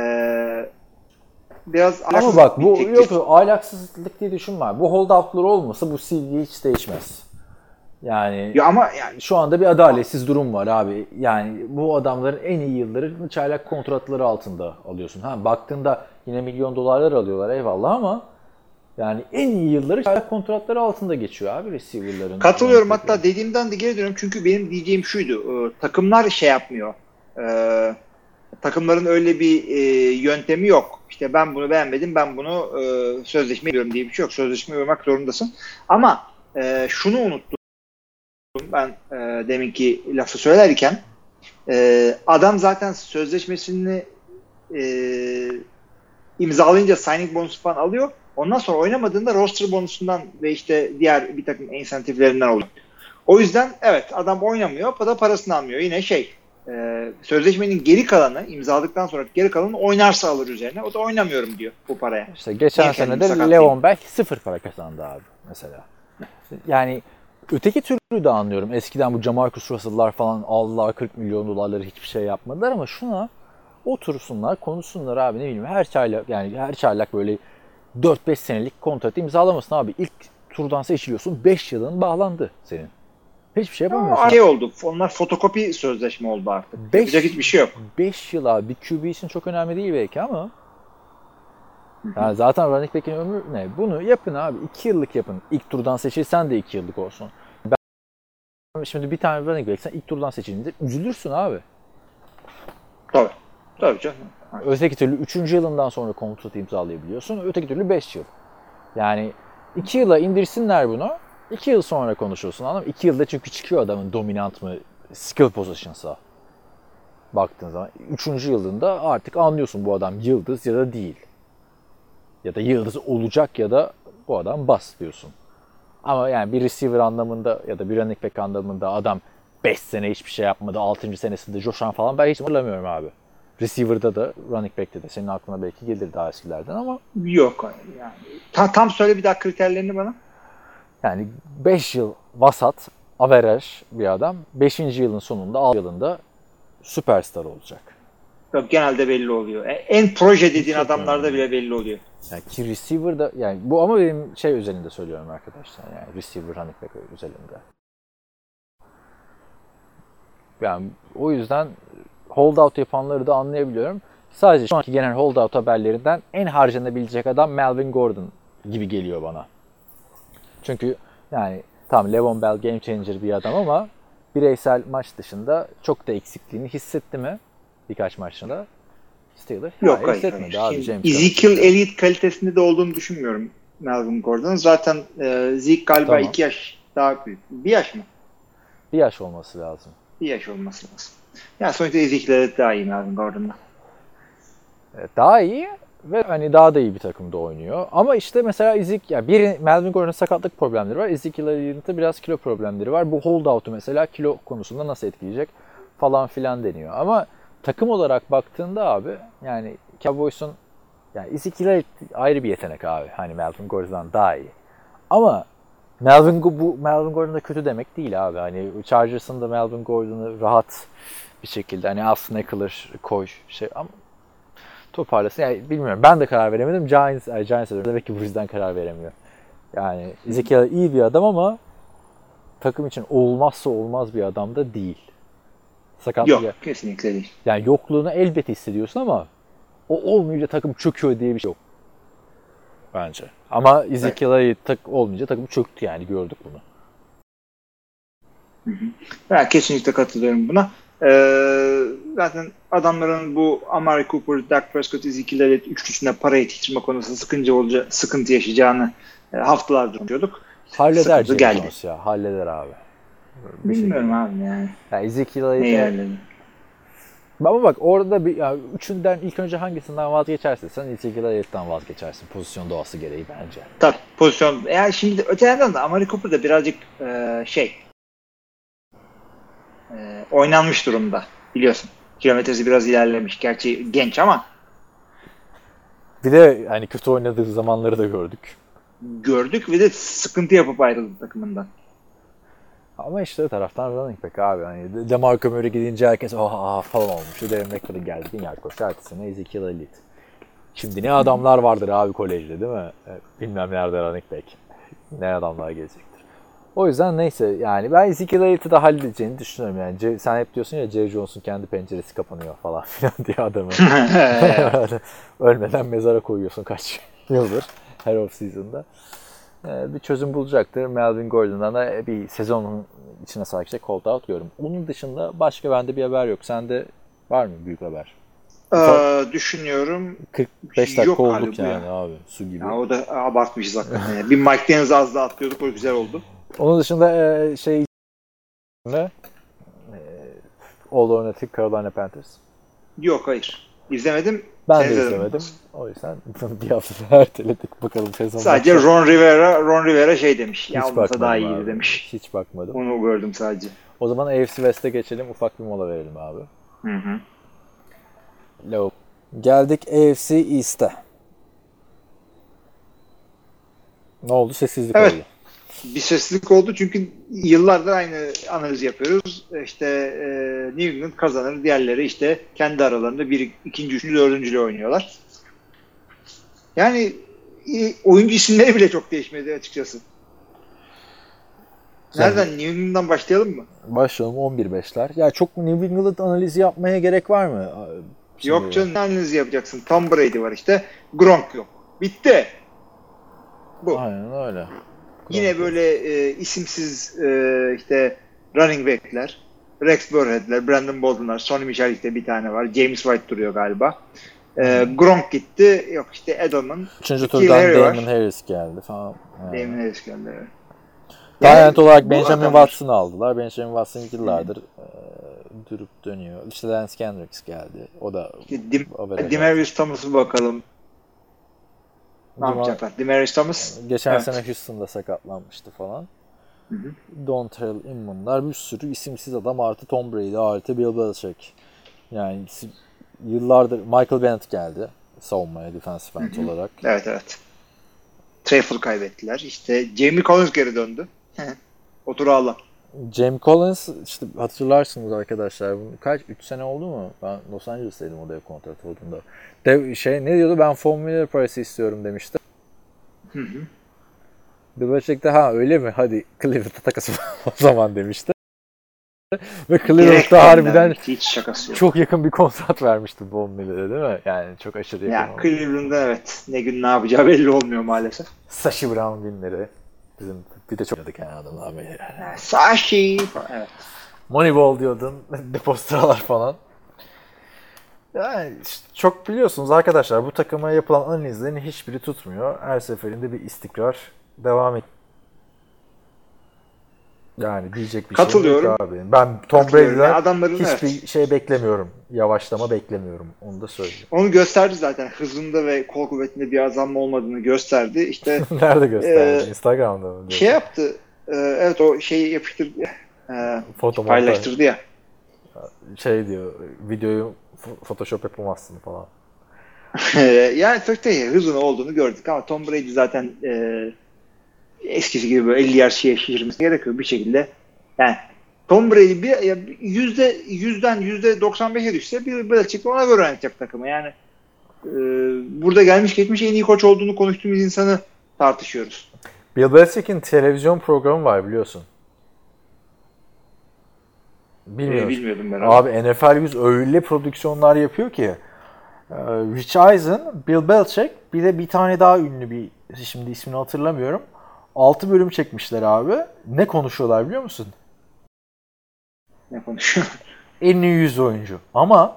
Speaker 4: biraz
Speaker 3: Ama bak bu yok ahlaksızlık diye düşünme. Bu holdoutlar olmasa bu CV hiç değişmez. Yani
Speaker 4: Ya ama yani
Speaker 3: şu anda bir adaletsiz durum var abi. Yani bu adamların en iyi yıllarını çaylak kontratları altında alıyorsun. Ha baktığında yine milyon dolarlar alıyorlar eyvallah ama yani en iyi yılları çaylak kontratları altında geçiyor abi receiver'ların.
Speaker 4: Katılıyorum hatta dediğimden de geri dönüyorum çünkü benim diyeceğim şuydu. e, takımlar şey yapmıyor. E, takımların öyle bir e, yöntemi yok. İşte ben bunu beğenmedim ben bunu e, sözleşme diye bir şey yok. Sözleşme uymak zorundasın. Ama e, şunu unuttum ben e, deminki lafı söylerken e, adam zaten sözleşmesini e, imzalayınca signing bonusu falan alıyor. Ondan sonra oynamadığında roster bonusundan ve işte diğer bir takım insentiflerinden oluyor. O yüzden evet adam oynamıyor. O da parasını almıyor. Yine şey e, sözleşmenin geri kalanı imzaladıktan sonra geri kalanı oynarsa alır üzerine. O da oynamıyorum diyor bu paraya.
Speaker 3: İşte geçen
Speaker 4: Niye
Speaker 3: sene de? Levon Bell sıfır para kazandı abi mesela. Yani öteki türlü de anlıyorum. Eskiden bu Jamarcus Russell'lar falan aldılar 40 milyon dolarları hiçbir şey yapmadılar ama şuna otursunlar konuşsunlar abi ne bileyim her çaylak yani her çaylak böyle 4-5 senelik kontrat imzalamasın abi. İlk turdan seçiliyorsun 5 yılın bağlandı senin. Hiçbir şey yapamıyorsun.
Speaker 4: Şey oldu. Onlar fotokopi sözleşme oldu artık.
Speaker 3: Beş-
Speaker 4: Yapacak hiçbir şey yok.
Speaker 3: 5 yıl abi bir QB için çok önemli değil belki ama yani zaten running back'in ömrü ne? Bunu yapın abi. 2 yıllık yapın. İlk turdan seçilsen de 2 yıllık olsun. Ben şimdi bir tane running back sen ilk turdan seçildiğinde üzülürsün abi.
Speaker 4: Tabii. Tabii canım.
Speaker 3: Öteki türlü 3. yılından sonra kontrat imzalayabiliyorsun. Öteki türlü 5 yıl. Yani 2 yıla indirsinler bunu. 2 yıl sonra konuşursun anladın mı? 2 yılda çünkü çıkıyor adamın dominant mı skill position'sa. Baktığın zaman. 3. yılında artık anlıyorsun bu adam yıldız ya da değil. Ya da yıldız olacak ya da bu adam bas diyorsun. Ama yani bir receiver anlamında ya da bir running back anlamında adam 5 sene hiçbir şey yapmadı. 6. senesinde coşan falan ben hiç hatırlamıyorum abi. Receiver'da da running back'te de senin aklına belki gelir daha eskilerden ama
Speaker 4: Yok. Yani. Ta- tam söyle bir daha kriterlerini bana.
Speaker 3: yani 5 yıl vasat, average bir adam 5. yılın sonunda 6 yılında süperstar olacak.
Speaker 4: Yok, genelde belli oluyor. E, En proje dediğin
Speaker 3: Çok
Speaker 4: adamlarda
Speaker 3: önemli.
Speaker 4: bile belli oluyor.
Speaker 3: Yani ki receiver da yani bu ama benim şey özelinde söylüyorum arkadaşlar yani receiver running back özelinde. Yani o yüzden holdout yapanları da anlayabiliyorum. Sadece şu anki genel holdout haberlerinden en harcanabilecek adam Melvin Gordon gibi geliyor bana. Çünkü yani tam Levon Bell game changer bir adam ama bireysel maç dışında çok da eksikliğini hissetti mi birkaç maçında? Steelers?
Speaker 4: Yok hayır.
Speaker 3: hissetmedi
Speaker 4: hayır.
Speaker 3: abi James
Speaker 4: Ezekiel Elliott kalitesinde de olduğunu düşünmüyorum Melvin Gordon. Zaten e, Zeke galiba
Speaker 3: Tamam.
Speaker 4: iki yaş daha büyük. Bir yaş mı?
Speaker 3: Bir yaş olması lazım.
Speaker 4: Bir yaş olması lazım. Yani sonuçta Ezekiel Elliott daha iyi Melvin Gordon'dan.
Speaker 3: Evet, daha iyi ve hani daha da iyi bir takımda oynuyor. Ama işte mesela Ezik, ya biri Melvin Gordon'un sakatlık problemleri var. Ezekiel Elliott'ın biraz kilo problemleri var. Bu holdout'u mesela kilo konusunda nasıl etkileyecek falan filan deniyor. Ama takım olarak baktığında abi yani Cowboys'un yani Ezekiel ayrı bir yetenek abi. Hani Melvin Gordon'dan daha iyi. Ama Melvin bu Melvin Gordon da kötü demek değil abi. Hani Chargers'ın da Melvin Gordon'u rahat bir şekilde hani Austin Eckler koy şey ama toparlasın. Yani bilmiyorum. Ben de karar veremedim. Giants, ay Giants diyorum. Demek ki bu yüzden karar veremiyor. Yani Ezekiel iyi bir adam ama takım için olmazsa olmaz bir adam da değil. Sakat
Speaker 4: Yok kesinlikle değil.
Speaker 3: yani yokluğunu elbette hissediyorsun ama o olmayınca takım çöküyor diye bir şey yok. Bence. Ama Ezekiel Elliott tak olmayınca takım çöktü yani gördük bunu.
Speaker 4: Ben kesinlikle katılıyorum buna. Ee, zaten adamların bu Amari Cooper, Dak Prescott, Ezekiel Elliott üçlüsüne para yetiştirme konusunda sıkıntı olacak, sıkıntı yaşayacağını e, haftalardır konuşuyorduk.
Speaker 3: Halleder. Jones ya. Halleder abi. Bir
Speaker 4: Bilmiyorum
Speaker 3: şekilde.
Speaker 4: abi yani.
Speaker 3: Yani Ezekiel
Speaker 4: Ne
Speaker 3: Elliott'e
Speaker 4: yerleri.
Speaker 3: Ama bak orada bir ya üçünden ilk önce hangisinden vazgeçersin? Sen Ezekiel Elliott'tan vazgeçersin pozisyon doğası gereği bence.
Speaker 4: Tabii pozisyon. Yani şimdi öte yandan da Amari Cooper da birazcık e, şey e, oynanmış durumda biliyorsun. Kilometresi biraz ilerlemiş. Gerçi genç ama
Speaker 3: Bir de hani kötü oynadığı zamanları da gördük.
Speaker 4: gördük ve de sıkıntı yapıp ayrıldı takımından.
Speaker 3: Ama işte taraftan running back abi. Hani De- DeMarco Murray gidince herkes oh ah falan olmuş. Darren McFadden geldi. Yard koşu. Ertesi sene Ezekiel Elliott. Şimdi ne adamlar vardır abi kolejde değil mi? E, Bilmem nerede running back. Ne adamlar gelecektir. O yüzden neyse yani ben Ezekiel Elliott'ı da halledeceğini düşünüyorum yani. C- sen hep diyorsun ya Jerry Jones'un kendi penceresi kapanıyor falan (laughs) filan diye adamı. (laughs) Ölmeden mezara koyuyorsun kaç (laughs) yıldır her off season'da. Ee, bir çözüm bulacaktır. Melvin Gordon'dan da bir sezonun içine sarkacak hold out diyorum. Onun dışında başka bende bir haber yok. Sende var mı büyük haber?
Speaker 4: Ee, düşünüyorum.
Speaker 3: 45 dakika
Speaker 4: Yok
Speaker 3: olduk yani
Speaker 4: ya.
Speaker 3: abi su gibi.
Speaker 4: Ya o da abartmışız hakikaten. ya. Bir Mike Dennis'i az daha atlıyorduk. O güzel oldu.
Speaker 3: Onun dışında e, şey ne? E, All or Nothing Carolina Panthers.
Speaker 4: Yok hayır. İzlemedim.
Speaker 3: Ben
Speaker 4: Sen
Speaker 3: de
Speaker 4: izledin.
Speaker 3: izlemedim. O yüzden (laughs) bir hafta erteledik. Bakalım sezon
Speaker 4: Sadece
Speaker 3: başlar.
Speaker 4: Ron Rivera, Ron Rivera şey demiş. Ya
Speaker 3: Hiç
Speaker 4: olmasa
Speaker 3: bakmadım
Speaker 4: daha
Speaker 3: abi.
Speaker 4: iyiydi demiş.
Speaker 3: Hiç bakmadım.
Speaker 4: Onu gördüm sadece.
Speaker 3: O zaman AFC West'e geçelim. Ufak bir mola verelim abi.
Speaker 4: Hı hı.
Speaker 3: Low. Geldik AFC East'e. Ne oldu? Sessizlik
Speaker 4: Evet.
Speaker 3: oldu.
Speaker 4: Bir sessizlik oldu çünkü yıllardır aynı analiz yapıyoruz. İşte e, New England kazanır, diğerleri işte kendi aralarında bir, ikinci, üçüncü, dördüncüyle oynuyorlar. Yani e, oyuncu isimleri bile çok değişmedi açıkçası. Nereden? New England'dan başlayalım mı?
Speaker 3: Başlayalım 11-5'ler. Ya çok New England analizi yapmaya gerek var mı? Şimdi-
Speaker 4: Yok canım ne analizi yapacaksın? Tom Brady var işte. Gronk yok. Bitti. Bu.
Speaker 3: Aynen öyle.
Speaker 4: Yine böyle e, isimsiz e, işte running back'ler. Rex Burhead'ler, Brandon Bolden'lar, Sonny Michel işte bir tane var. James White duruyor galiba. E, Gronk gitti. Yok işte Edelman.
Speaker 3: Üçüncü turdan
Speaker 4: Harry var.
Speaker 3: Damon Harris geldi falan. Yani.
Speaker 4: Damon Harris geldi. evet.
Speaker 3: Talent olarak Benjamin Watson'ı aldılar. Benjamin Watson yıllardır e, durup dönüyor. İşte Lance Kendricks geldi. O da
Speaker 4: Dim, Demarius Thomas'ı bakalım. Ne
Speaker 3: Dima-
Speaker 4: yapacaklar? Demarius Thomas
Speaker 3: Geçen
Speaker 4: Evet.
Speaker 3: sene Houston'da sakatlanmıştı falan.
Speaker 4: Hı hı.
Speaker 3: Dontrell Inman'lar bir sürü isimsiz adam artı Tom Brady artı Bill Belichick. Yani yıllardır Michael Bennett geldi savunmaya defensive end olarak.
Speaker 4: Evet evet. Treyful kaybettiler. İşte Jamie Collins geri döndü. Otur ağla.
Speaker 3: Jamie Collins işte hatırlarsınız arkadaşlar kaç 3 sene oldu mu? Ben Los Angeles'taydım o dev kontrat olduğunda. Dev şey ne diyordu? Ben Miller parası istiyorum demişti.
Speaker 4: Hı hı.
Speaker 3: Belichick de ha öyle mi? Hadi Cleveland'a takasım (laughs) o zaman demişti. Ve Cleveland'da harbiden çok yakın bir kontrat vermişti Von Miller'e değil mi? Yani çok aşırı yakın.
Speaker 4: Ya
Speaker 3: oldu.
Speaker 4: Cleveland'da evet ne gün ne yapacağı belli olmuyor maalesef.
Speaker 3: Sashi Brown günleri. Bizim bir de çok yani adamla abi.
Speaker 4: Sashi. Evet.
Speaker 3: Moneyball diyordun. (laughs) Depostralar falan. Yani çok biliyorsunuz arkadaşlar bu takıma yapılan analizlerin hiçbiri tutmuyor. Her seferinde bir istikrar devam et. Yani diyecek bir şey
Speaker 4: Katılıyorum.
Speaker 3: yok abi. Ben Tom. Brady'den
Speaker 4: adamların,
Speaker 3: hiçbir
Speaker 4: evet.
Speaker 3: şey beklemiyorum. Yavaşlama beklemiyorum. Onu da söyleyeyim.
Speaker 4: Onu gösterdi zaten. Hızında ve kol kuvvetinde bir azalma olmadığını gösterdi. İşte (laughs)
Speaker 3: Nerede gösterdi?
Speaker 4: Ee,
Speaker 3: Instagram'da mı? diyorsun?
Speaker 4: şey yaptı. e, evet o şeyi yapıştırdı. e,
Speaker 3: Foto
Speaker 4: paylaştırdı ya.
Speaker 3: Şey diyor, videoyu Photoshop yapamazsın falan. (laughs)
Speaker 4: yani Fökte hızın olduğunu gördük ama Tom Brady zaten e, eskisi gibi böyle 50 yer şeye şişirmesi gerekiyor bir şekilde. Yani Tom Brady bir ya yüzde yüzden yüzde 95'e düşse bir Belichick ona göre oynatacak takımı. Yani e, burada gelmiş geçmiş en iyi koç olduğunu konuştuğumuz insanı tartışıyoruz.
Speaker 3: Bill Belichick'in televizyon programı var biliyorsun.
Speaker 4: E,
Speaker 3: Bilmiyorum.
Speaker 4: bilmiyordum ben. Abi.
Speaker 3: Abi NFL 100 öyle prodüksiyonlar yapıyor ki. e, Rich Eisen, Bill Belichick bir de bir tane daha ünlü bir şimdi ismini hatırlamıyorum. 6 bölüm çekmişler abi. Ne konuşuyorlar biliyor musun?
Speaker 4: Ne konuşuyor? (laughs)
Speaker 3: En iyi 100 oyuncu. Ama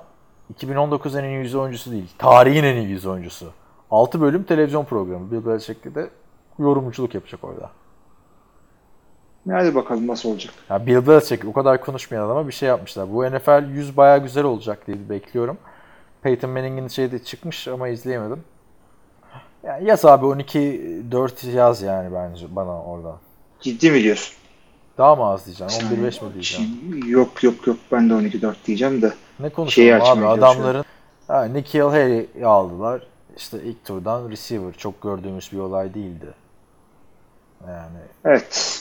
Speaker 3: 2019'un en iyi 100 oyuncusu değil. Tarihin en iyi 100 oyuncusu. 6 bölüm televizyon programı. Bill Belichick de yorumculuk yapacak orada.
Speaker 4: Hadi bakalım nasıl olacak.
Speaker 3: Ya Bill Belichick o kadar konuşmayan adama bir şey yapmışlar. Bu NFL 100 bayağı güzel olacak diye bekliyorum. Peyton Manning'in şeyi de çıkmış ama izleyemedim. Yani yaz abi 12-4 yaz yani bence bana oradan.
Speaker 4: Ciddi mi diyorsun?
Speaker 3: Daha mı az diyeceksin? 11-5 mi diyeceğim?
Speaker 4: Yok yok yok ben de 12-4 diyeceğim de.
Speaker 3: Ne konuşalım abi adamların ha, Nikhil Harry'i aldılar. İşte ilk turdan receiver çok gördüğümüz bir olay değildi. Yani
Speaker 4: Evet.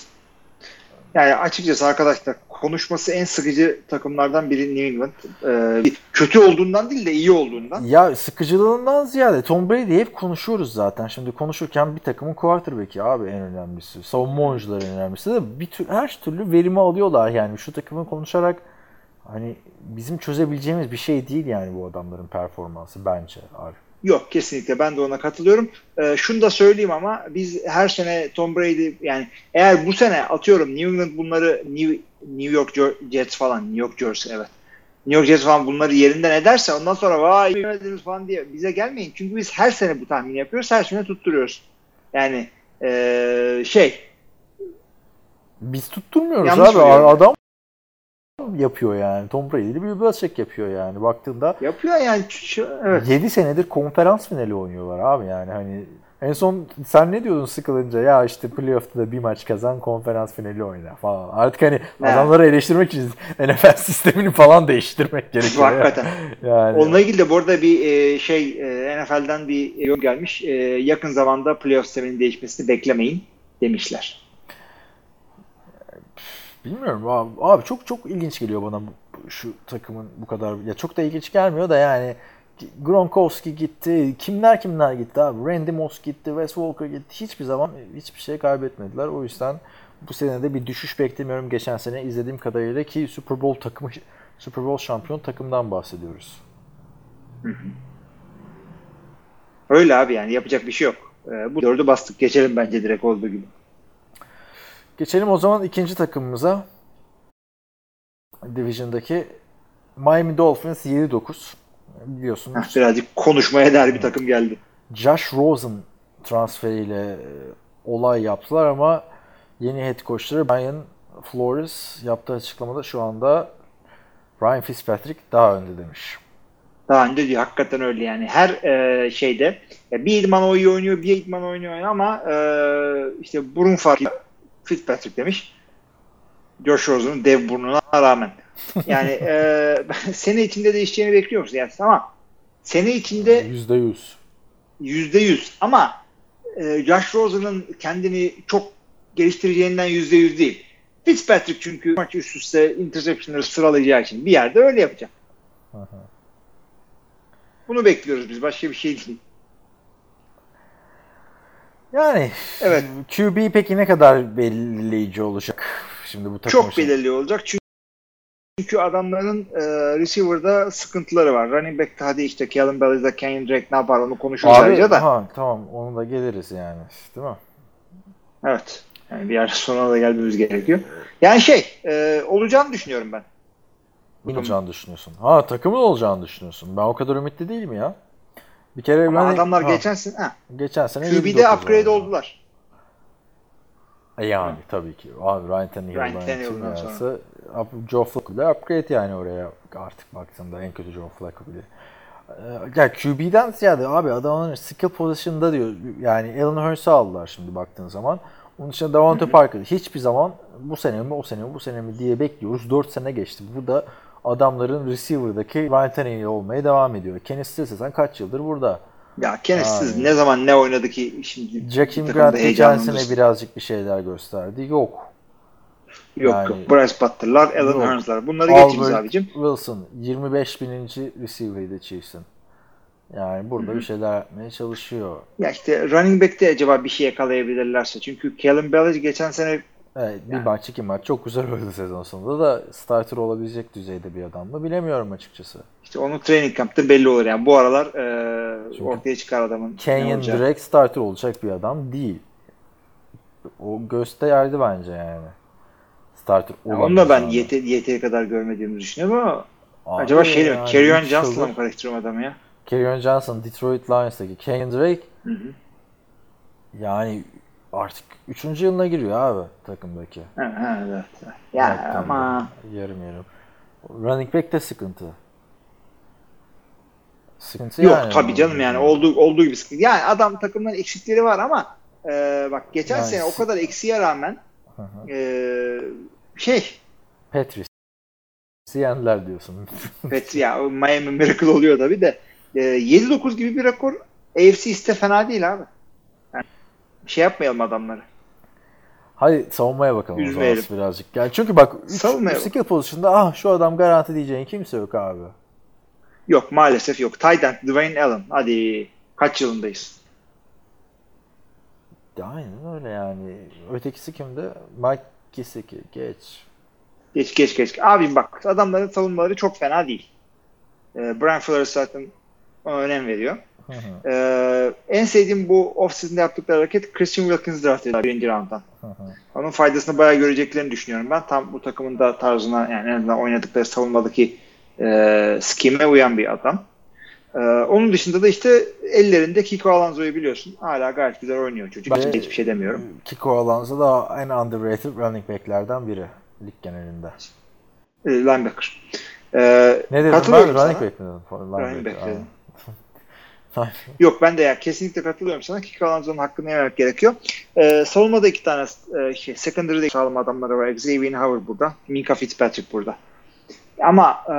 Speaker 4: Yani açıkçası arkadaşlar konuşması en sıkıcı takımlardan biri New England. Ee, kötü olduğundan değil de iyi olduğundan.
Speaker 3: Ya sıkıcılığından ziyade Tom Brady'yi hep konuşuyoruz zaten. Şimdi konuşurken bir takımın quarterback'i abi en önemlisi. Savunma oyuncuları en önemlisi de bir tür, her türlü verimi alıyorlar yani. Şu takımı konuşarak hani bizim çözebileceğimiz bir şey değil yani bu adamların performansı bence abi.
Speaker 4: Yok kesinlikle ben de ona katılıyorum. Ee, şunu da söyleyeyim ama biz her sene Tom Brady yani eğer bu sene atıyorum New England bunları New, New York Jets falan New York Jersey evet. New York Jets falan bunları yerinden ederse ondan sonra vay yemediniz falan diye bize gelmeyin. Çünkü biz her sene bu tahmini yapıyoruz. Her sene tutturuyoruz. Yani ee, şey
Speaker 3: Biz tutturmuyoruz
Speaker 4: Yanlış
Speaker 3: abi.
Speaker 4: biliyorum.
Speaker 3: Adam yapıyor yani. Tom Brady'li bir Belichick yapıyor yani. Baktığında
Speaker 4: yapıyor yani. Ç- Evet.
Speaker 3: 7 senedir konferans finali oynuyorlar abi yani hani En son sen ne diyordun sıkılınca ya işte playoff'ta da bir maç kazan konferans finali oyna falan. Artık hani
Speaker 4: Ne?
Speaker 3: adamları eleştirmek için NFL sistemini falan değiştirmek gerekiyor.
Speaker 4: Hakikaten.
Speaker 3: Yani
Speaker 4: Onunla ilgili de bu arada bir e, şey e, NFL'den bir yorum gelmiş. E, yakın zamanda playoff sisteminin değişmesini beklemeyin demişler.
Speaker 3: Bilmiyorum abi, abi çok çok ilginç geliyor bana şu takımın bu kadar ya çok da ilginç gelmiyor da yani Gronkowski gitti. Kimler kimler gitti abi? Randy Moss gitti. Wes Walker gitti. Hiçbir zaman hiçbir şey kaybetmediler. O yüzden bu sene de bir düşüş beklemiyorum. Geçen sene izlediğim kadarıyla ki Super Bowl takımı Super Bowl şampiyon takımdan bahsediyoruz.
Speaker 4: Öyle abi yani yapacak bir şey yok. E, bu dördü bastık geçelim bence direkt olduğu gibi.
Speaker 3: Geçelim o zaman ikinci takımımıza. Division'daki Miami Dolphins 7-9. Biliyorsun
Speaker 4: Heh, birazcık konuşmaya değer bir takım geldi.
Speaker 3: Josh Rosen transferiyle e, olay yaptılar ama yeni head coachları Brian Flores yaptığı açıklamada şu anda Ryan Fitzpatrick daha önde demiş.
Speaker 4: Daha önce diyor hakikaten öyle yani. Her e, şeyde ya bir idman oynuyor oynuyor, bir idman oynuyor ama e, işte burun farkı Fitzpatrick demiş. Josh Rosen'ın dev burnuna rağmen. Yani e, (laughs) sene içinde değişeceğini bekliyoruz yani ama sene içinde
Speaker 3: %100.
Speaker 4: yüzde yüz ama e, Josh Rosen'ın kendini çok geliştireceğinden yüzde yüz değil. Fitzpatrick çünkü maç üst üste interceptionları sıralayacağı için bir yerde öyle yapacak. Bunu bekliyoruz biz. Başka bir şey değil.
Speaker 3: Yani
Speaker 4: Evet.
Speaker 3: QB peki ne kadar belirleyici olacak şimdi bu takım
Speaker 4: Çok
Speaker 3: için?
Speaker 4: belirli olacak. Çünkü çünkü adamların e, receiver'da sıkıntıları var. Running back'te hadi işte Kellen Bally'de Kenyon Drake ne yapar onu konuşuruz
Speaker 3: Abi,
Speaker 4: ayrıca da.
Speaker 3: ha, tamam onu da geliriz yani değil mi?
Speaker 4: Evet. Yani bir yer sonra da gelmemiz gerekiyor. Yani şey e, olacağını düşünüyorum ben.
Speaker 3: Olacağını düşünüyorsun? Ha takımın olacağını düşünüyorsun. Ben o kadar ümitli değilim ya. Bir kere
Speaker 4: Ama
Speaker 3: ben
Speaker 4: adamlar
Speaker 3: ha,
Speaker 4: geçen sene ha,
Speaker 3: geçen sene
Speaker 4: QB'de
Speaker 3: 29
Speaker 4: upgrade
Speaker 3: oldu.
Speaker 4: oldular.
Speaker 3: E Yani tabii ki. Abi Ryan Tannehill'dan sonra. Joe Flacco upgrade yani oraya artık baktığımda en kötü Joe Flacco bile. Ee, Ya QB'den ziyade abi adamın skill position'da diyor yani Alan Hurst'u aldılar şimdi baktığın zaman. Onun için Davante Parker hiçbir zaman bu sene mi o sene mi bu sene mi diye bekliyoruz. 4 sene geçti. Bu da adamların receiver'daki Ryan Tannehill olmaya devam ediyor. Kenny Stills sen kaç yıldır burada?
Speaker 4: Ya Kenneth'siz
Speaker 3: Aynen.
Speaker 4: ne zaman ne oynadı ki şimdi takımda
Speaker 3: Grant sene birazcık bir şeyler gösterdi. Yok.
Speaker 4: Yok
Speaker 3: yani-
Speaker 4: yok. Bryce Butler'lar, Alan. Hearns'lar. Bunları
Speaker 3: Albert
Speaker 4: abicim.
Speaker 3: Wilson 25 bininci receiver'ıydı Chiefs'in. Yani burada bir şeyler yapmaya çalışıyor.
Speaker 4: Ya işte running back'te acaba bir şey yakalayabilirlerse. Çünkü Kellen Ballage geçen sene
Speaker 3: Evet, bir
Speaker 4: Yani.
Speaker 3: maç iki maç çok güzel oynadı sezon sonunda da starter olabilecek düzeyde bir adam mı bilemiyorum açıkçası.
Speaker 4: işte onun training camp'ta belli olur. Yani bu aralar e,
Speaker 3: Çünkü
Speaker 4: ortaya çıkar adamın
Speaker 3: Kenyon direkt starter olacak bir adam değil. O göste yerdi bence yani. Starter
Speaker 4: Ya
Speaker 3: olan
Speaker 4: onu da ben
Speaker 3: bir
Speaker 4: yete, yeteri kadar görmediğimizi düşünüyorum ama
Speaker 3: Abi
Speaker 4: acaba şey mi?
Speaker 3: yani
Speaker 4: Kerryon
Speaker 3: üç
Speaker 4: Johnson'la mı karıştırıyorum adamı ya?
Speaker 3: Kerryon Johnson Detroit Lions'taki Kenyon Drake
Speaker 4: Hı hı.
Speaker 3: yani artık 3. yılına giriyor abi takımdaki.
Speaker 4: Evet. Ya
Speaker 3: Baktığında.
Speaker 4: ama
Speaker 3: Yarım yarım. Running back de sıkıntı. Sıkıntı
Speaker 4: yok
Speaker 3: yani.
Speaker 4: tabii canım yani olduğu olduğu gibi sıkıntı. Yani adam takımların eksikleri var ama e, bak geçen
Speaker 3: Yani
Speaker 4: sene o kadar eksiğe rağmen
Speaker 3: Hı hı.
Speaker 4: e, şey
Speaker 3: Patrice. Yendiler diyorsun. (laughs)
Speaker 4: Pet ya Miami Miracle oluyor tabii de e, 7-9 gibi bir rekor AFC iste fena değil abi. Şey yapmayalım adamları.
Speaker 3: Hadi savunmaya bakalım o zaman
Speaker 4: Üzmeyelim.
Speaker 3: birazcık. Yani çünkü bak 3
Speaker 4: Savunmayalım.
Speaker 3: skill pozisyonda ah şu adam garanti diyeceğin kimse yok abi.
Speaker 4: Yok maalesef yok. End Dwayne Allen. Hadi kaç yılındayız?
Speaker 3: Aynen öyle yani. Ötekisi kimdi? Mike Gesicki. Geç.
Speaker 4: Geç geç geç. Abim bak adamların savunmaları çok fena değil. Ee, Brian Flores zaten ona önem veriyor. Ee, en sevdiğim bu off-season'da yaptıkları hareket Christian Wilkins draft ediyorlar birinci round'dan. Onun faydasını bayağı göreceklerini düşünüyorum ben. Tam bu takımın da tarzına yani en azından oynadıkları savunmadaki e, skime uyan bir adam. Ee, onun dışında da işte ellerinde Kiko Alonso'yu biliyorsun. Hala gayet güzel oynuyor çocuk.
Speaker 3: Bence-
Speaker 4: Hiçbir şey demiyorum.
Speaker 3: Kiko Alonso da en underrated running back'lerden biri lig genelinde.
Speaker 4: Ee, linebacker. Ee,
Speaker 3: Ne dedim ben? Running back mi dedim?
Speaker 4: Running back dedim. Yok ben de ya kesinlikle katılıyorum sana. Kick Alonso'nun hakkını yememek gerekiyor. Ee, savunmada iki tane e, şey, secondary'de sağlam adamları var. Xavier Howard burada. Minka Fitzpatrick burada. Ama e,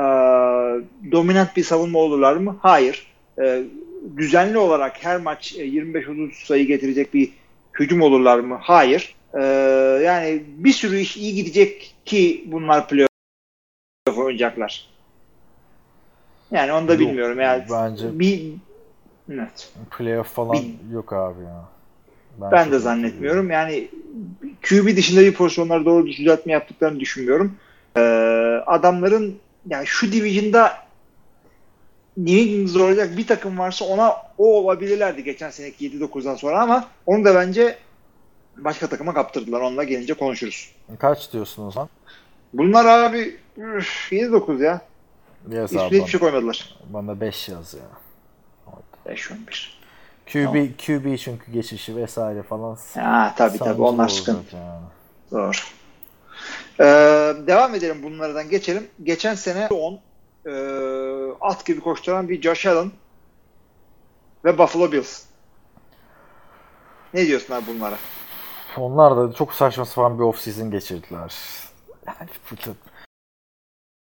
Speaker 4: dominant bir savunma olurlar mı? Hayır. E, düzenli olarak her maç e, 25-30 sayı getirecek bir hücum olurlar mı? Hayır. E, yani bir sürü iş iyi gidecek ki bunlar playoff oynayacaklar. Yani onu da
Speaker 3: Yok,
Speaker 4: bilmiyorum. Yani
Speaker 3: bence-
Speaker 4: bir evet.
Speaker 3: Playoff falan
Speaker 4: Bir-
Speaker 3: yok abi ya.
Speaker 4: Ben
Speaker 3: çok
Speaker 4: de zannetmiyorum. Yani QB dışında bir pozisyonlara doğru düzeltme yaptıklarını düşünmüyorum. Ee, adamların yani şu division'da New England zorlayacak bir takım varsa ona o olabilirlerdi geçen seneki 7-9'dan sonra ama onu da bence başka takıma kaptırdılar. Onunla gelince konuşuruz.
Speaker 3: Kaç diyorsun o zaman?
Speaker 4: Bunlar abi üf, 7-9 ya.
Speaker 3: Yaz abi
Speaker 4: hiçbir şey koymadılar.
Speaker 3: bana, bana 5 yaz ya.
Speaker 4: 5-11.
Speaker 3: QB, QB çünkü geçişi vesaire falan.
Speaker 4: Ha, tabii tabii onlar sıkıntı.
Speaker 3: Yani.
Speaker 4: Doğru. Ee, devam edelim bunlardan geçelim. Geçen sene 10 e, at gibi koşturan bir Josh Allen ve Buffalo Bills. Ne diyorsun abi bunlara?
Speaker 3: Onlar da çok saçma sapan bir off-season geçirdiler. Yani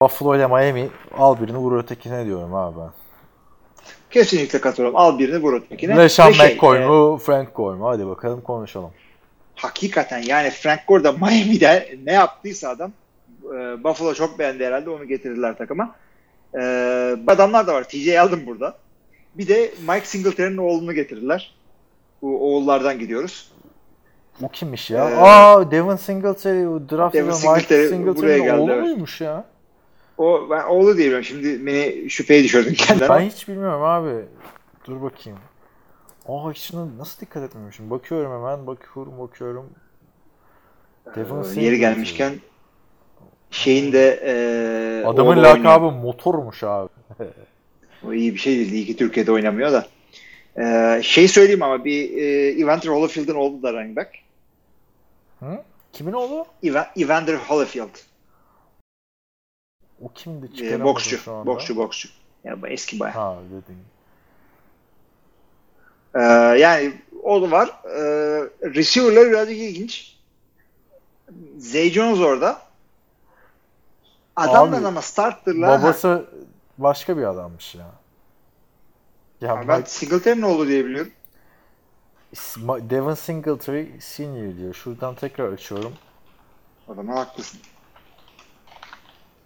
Speaker 3: Buffalo ile Miami al birini vur ötekine diyorum abi ben.
Speaker 4: Kesinlikle katılıyorum. Al birini vur ötekine.
Speaker 3: LeSean
Speaker 4: Ve şey,
Speaker 3: McCoy
Speaker 4: e,
Speaker 3: mu, Frank Gore mu? Hadi bakalım konuşalım.
Speaker 4: hakikaten yani Frank Gore da Miami'de ne yaptıysa adam e, Buffalo çok beğendi herhalde onu getirdiler takıma. E, bu adamlar da var. TJ aldım burada. Bir de Mike Singletary'nin oğlunu getirdiler. Bu oğullardan gidiyoruz.
Speaker 3: O kimmiş ya?
Speaker 4: Ee,
Speaker 3: Aa Devin Singletary draft
Speaker 4: Devin
Speaker 3: Mike
Speaker 4: Singletary buraya
Speaker 3: Singletary'nin oğlu muymuş ya?
Speaker 4: O ben oğlu diyebilirim. Şimdi beni şüpheye düşürdün kendine.
Speaker 3: Ben hiç bilmiyorum abi. Dur bakayım. Aa hiç na- nasıl dikkat etmemişim. Bakıyorum hemen. Bakıyorum bakıyorum. Devin
Speaker 4: Ee. Yeri gelmişken şeyin de e,
Speaker 3: Adamın lakabı
Speaker 4: oynuyor.
Speaker 3: motormuş abi. (laughs)
Speaker 4: O iyi bir şey değil. İyi ki Türkiye'de oynamıyor da. E, şey söyleyeyim ama bir e, Evander Holyfield'ın oğlu da running back.
Speaker 3: Hı? Kimin oğlu?
Speaker 4: Eva- Evander Holyfield.
Speaker 3: O kimdi?
Speaker 4: E,
Speaker 3: Çıkaramadım
Speaker 4: boksçu.
Speaker 3: şu anda.
Speaker 4: Boksçu boksçu. Yani bu eski bayağı.
Speaker 3: Ha dedin.
Speaker 4: E, yani o var. E, receiver'lar birazcık ilginç. Zay Jones orada. Adamdan
Speaker 3: Abi,
Speaker 4: ama starterlar.
Speaker 3: Babası başka bir adammış ya. Ya
Speaker 4: Ha, ben
Speaker 3: Mike-
Speaker 4: Singletary'nin oğlu diye biliyorum.
Speaker 3: Devin Singletary Senior diyor. Şuradan tekrar açıyorum.
Speaker 4: O zaman haklısın.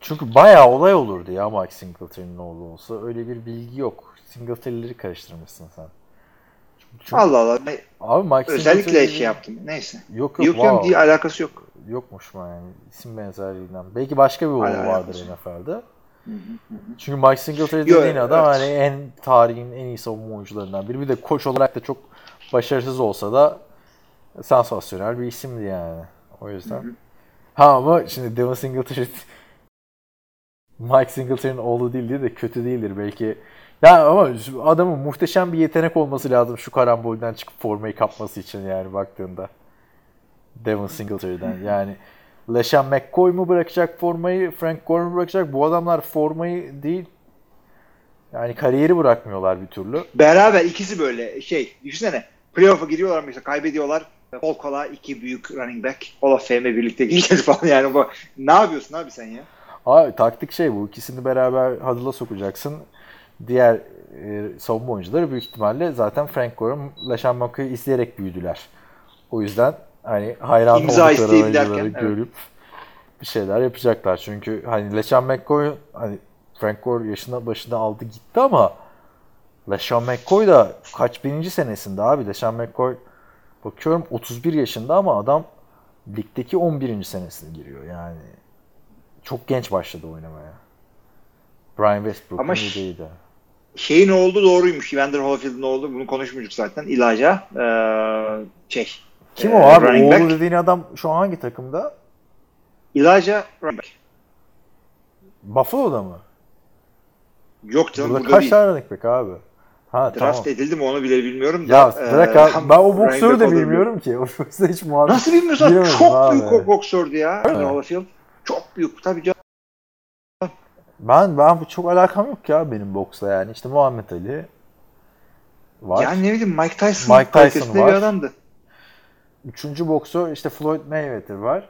Speaker 3: Çünkü bayağı olay olurdu ya Mike Singletary'nin oğlu olsa. Öyle bir bilgi yok. Singletary'leri karıştırmışsın sen. Çünkü,
Speaker 4: Allah Allah. Ne-
Speaker 3: abi Mike
Speaker 4: Özellikle şey yaptım. Neyse.
Speaker 3: Yok yok,
Speaker 4: Yok
Speaker 3: wow.
Speaker 4: yok bir alakası yok.
Speaker 3: Yokmuş mu yani isim benzerliğinden. Belki başka bir oğlu
Speaker 4: Hala
Speaker 3: vardır NFL'de. Çünkü Mike Singletary dediğin adam
Speaker 4: evet.
Speaker 3: hani en tarihin en iyi savunma oyuncularından biri. Bir de koç olarak da çok başarısız olsa da sansasyonel bir isimdi yani. O yüzden. Ha ama şimdi Devin Singletary Mike Singletary'nin oğlu değil diye de kötü değildir belki. Ya ama adamın muhteşem bir yetenek olması lazım şu karambolden çıkıp formayı kapması için yani baktığında. Devin Singletary'den. Yani LeSean McCoy mu bırakacak formayı, Frank Gore mu bırakacak? Bu adamlar formayı değil yani kariyeri bırakmıyorlar bir türlü.
Speaker 4: Beraber ikisi böyle şey. Düşünsene. Playoff'a giriyorlar mesela kaybediyorlar. Kol kola iki büyük running back. Hall of Fame'e birlikte gideceğiz falan yani. Bu, ne yapıyorsun abi sen ya?
Speaker 3: Abi taktik şey bu. İkisini beraber huddle'a sokacaksın. Diğer e, savunma oyuncuları büyük ihtimalle zaten Frank Gore, LeSean McCoy'u izleyerek büyüdüler. O yüzden hani hayran
Speaker 4: İmza
Speaker 3: oldukları oyuncuları
Speaker 4: derken, evet.
Speaker 3: görüp bir şeyler yapacaklar. Çünkü hani LeSean McCoy hani Frank Gore yaşına başında aldı gitti ama LeSean McCoy da kaç bininci senesinde abi? LeSean McCoy bakıyorum 31 yaşında ama adam ligdeki 11. senesine giriyor yani. Çok genç başladı oynamaya. Brian Westbrook'un
Speaker 4: Ama ş-. Şeyin oldu doğruymuş. Evander Holyfield'in oldu. Bunu konuşmuştuk zaten. İlaca. Ee, şey.
Speaker 3: Kim
Speaker 4: e,
Speaker 3: o abi?
Speaker 4: running
Speaker 3: Oğlu
Speaker 4: back.
Speaker 3: dediğin adam şu an hangi takımda?
Speaker 4: İlaca running back.
Speaker 3: Buffalo'da mı?
Speaker 4: Yok canım
Speaker 3: Burada
Speaker 4: burada,
Speaker 3: kaç
Speaker 4: değil.
Speaker 3: tane running back abi? Ha
Speaker 4: Draft
Speaker 3: tamam.
Speaker 4: edildi mi onu bile bilmiyorum da.
Speaker 3: Ya
Speaker 4: e,
Speaker 3: bırak abi.
Speaker 4: hem
Speaker 3: Ben o boksörü de bilmiyorum ki. (laughs) O hiç muhabbet.
Speaker 4: Nasıl bilmiyorsun? Çok
Speaker 3: abi.
Speaker 4: büyük o boksördü ya.
Speaker 3: mi?
Speaker 4: Holyfield. Çok büyük. Tabii canım.
Speaker 3: Ben ben çok alakam yok ya benim boksla yani. İşte Muhammed Ali var.
Speaker 4: Yani ne bileyim Mike Tyson,
Speaker 3: Mike Tyson var.
Speaker 4: bir adamdı.
Speaker 3: Üçüncü boksör işte Floyd Mayweather var.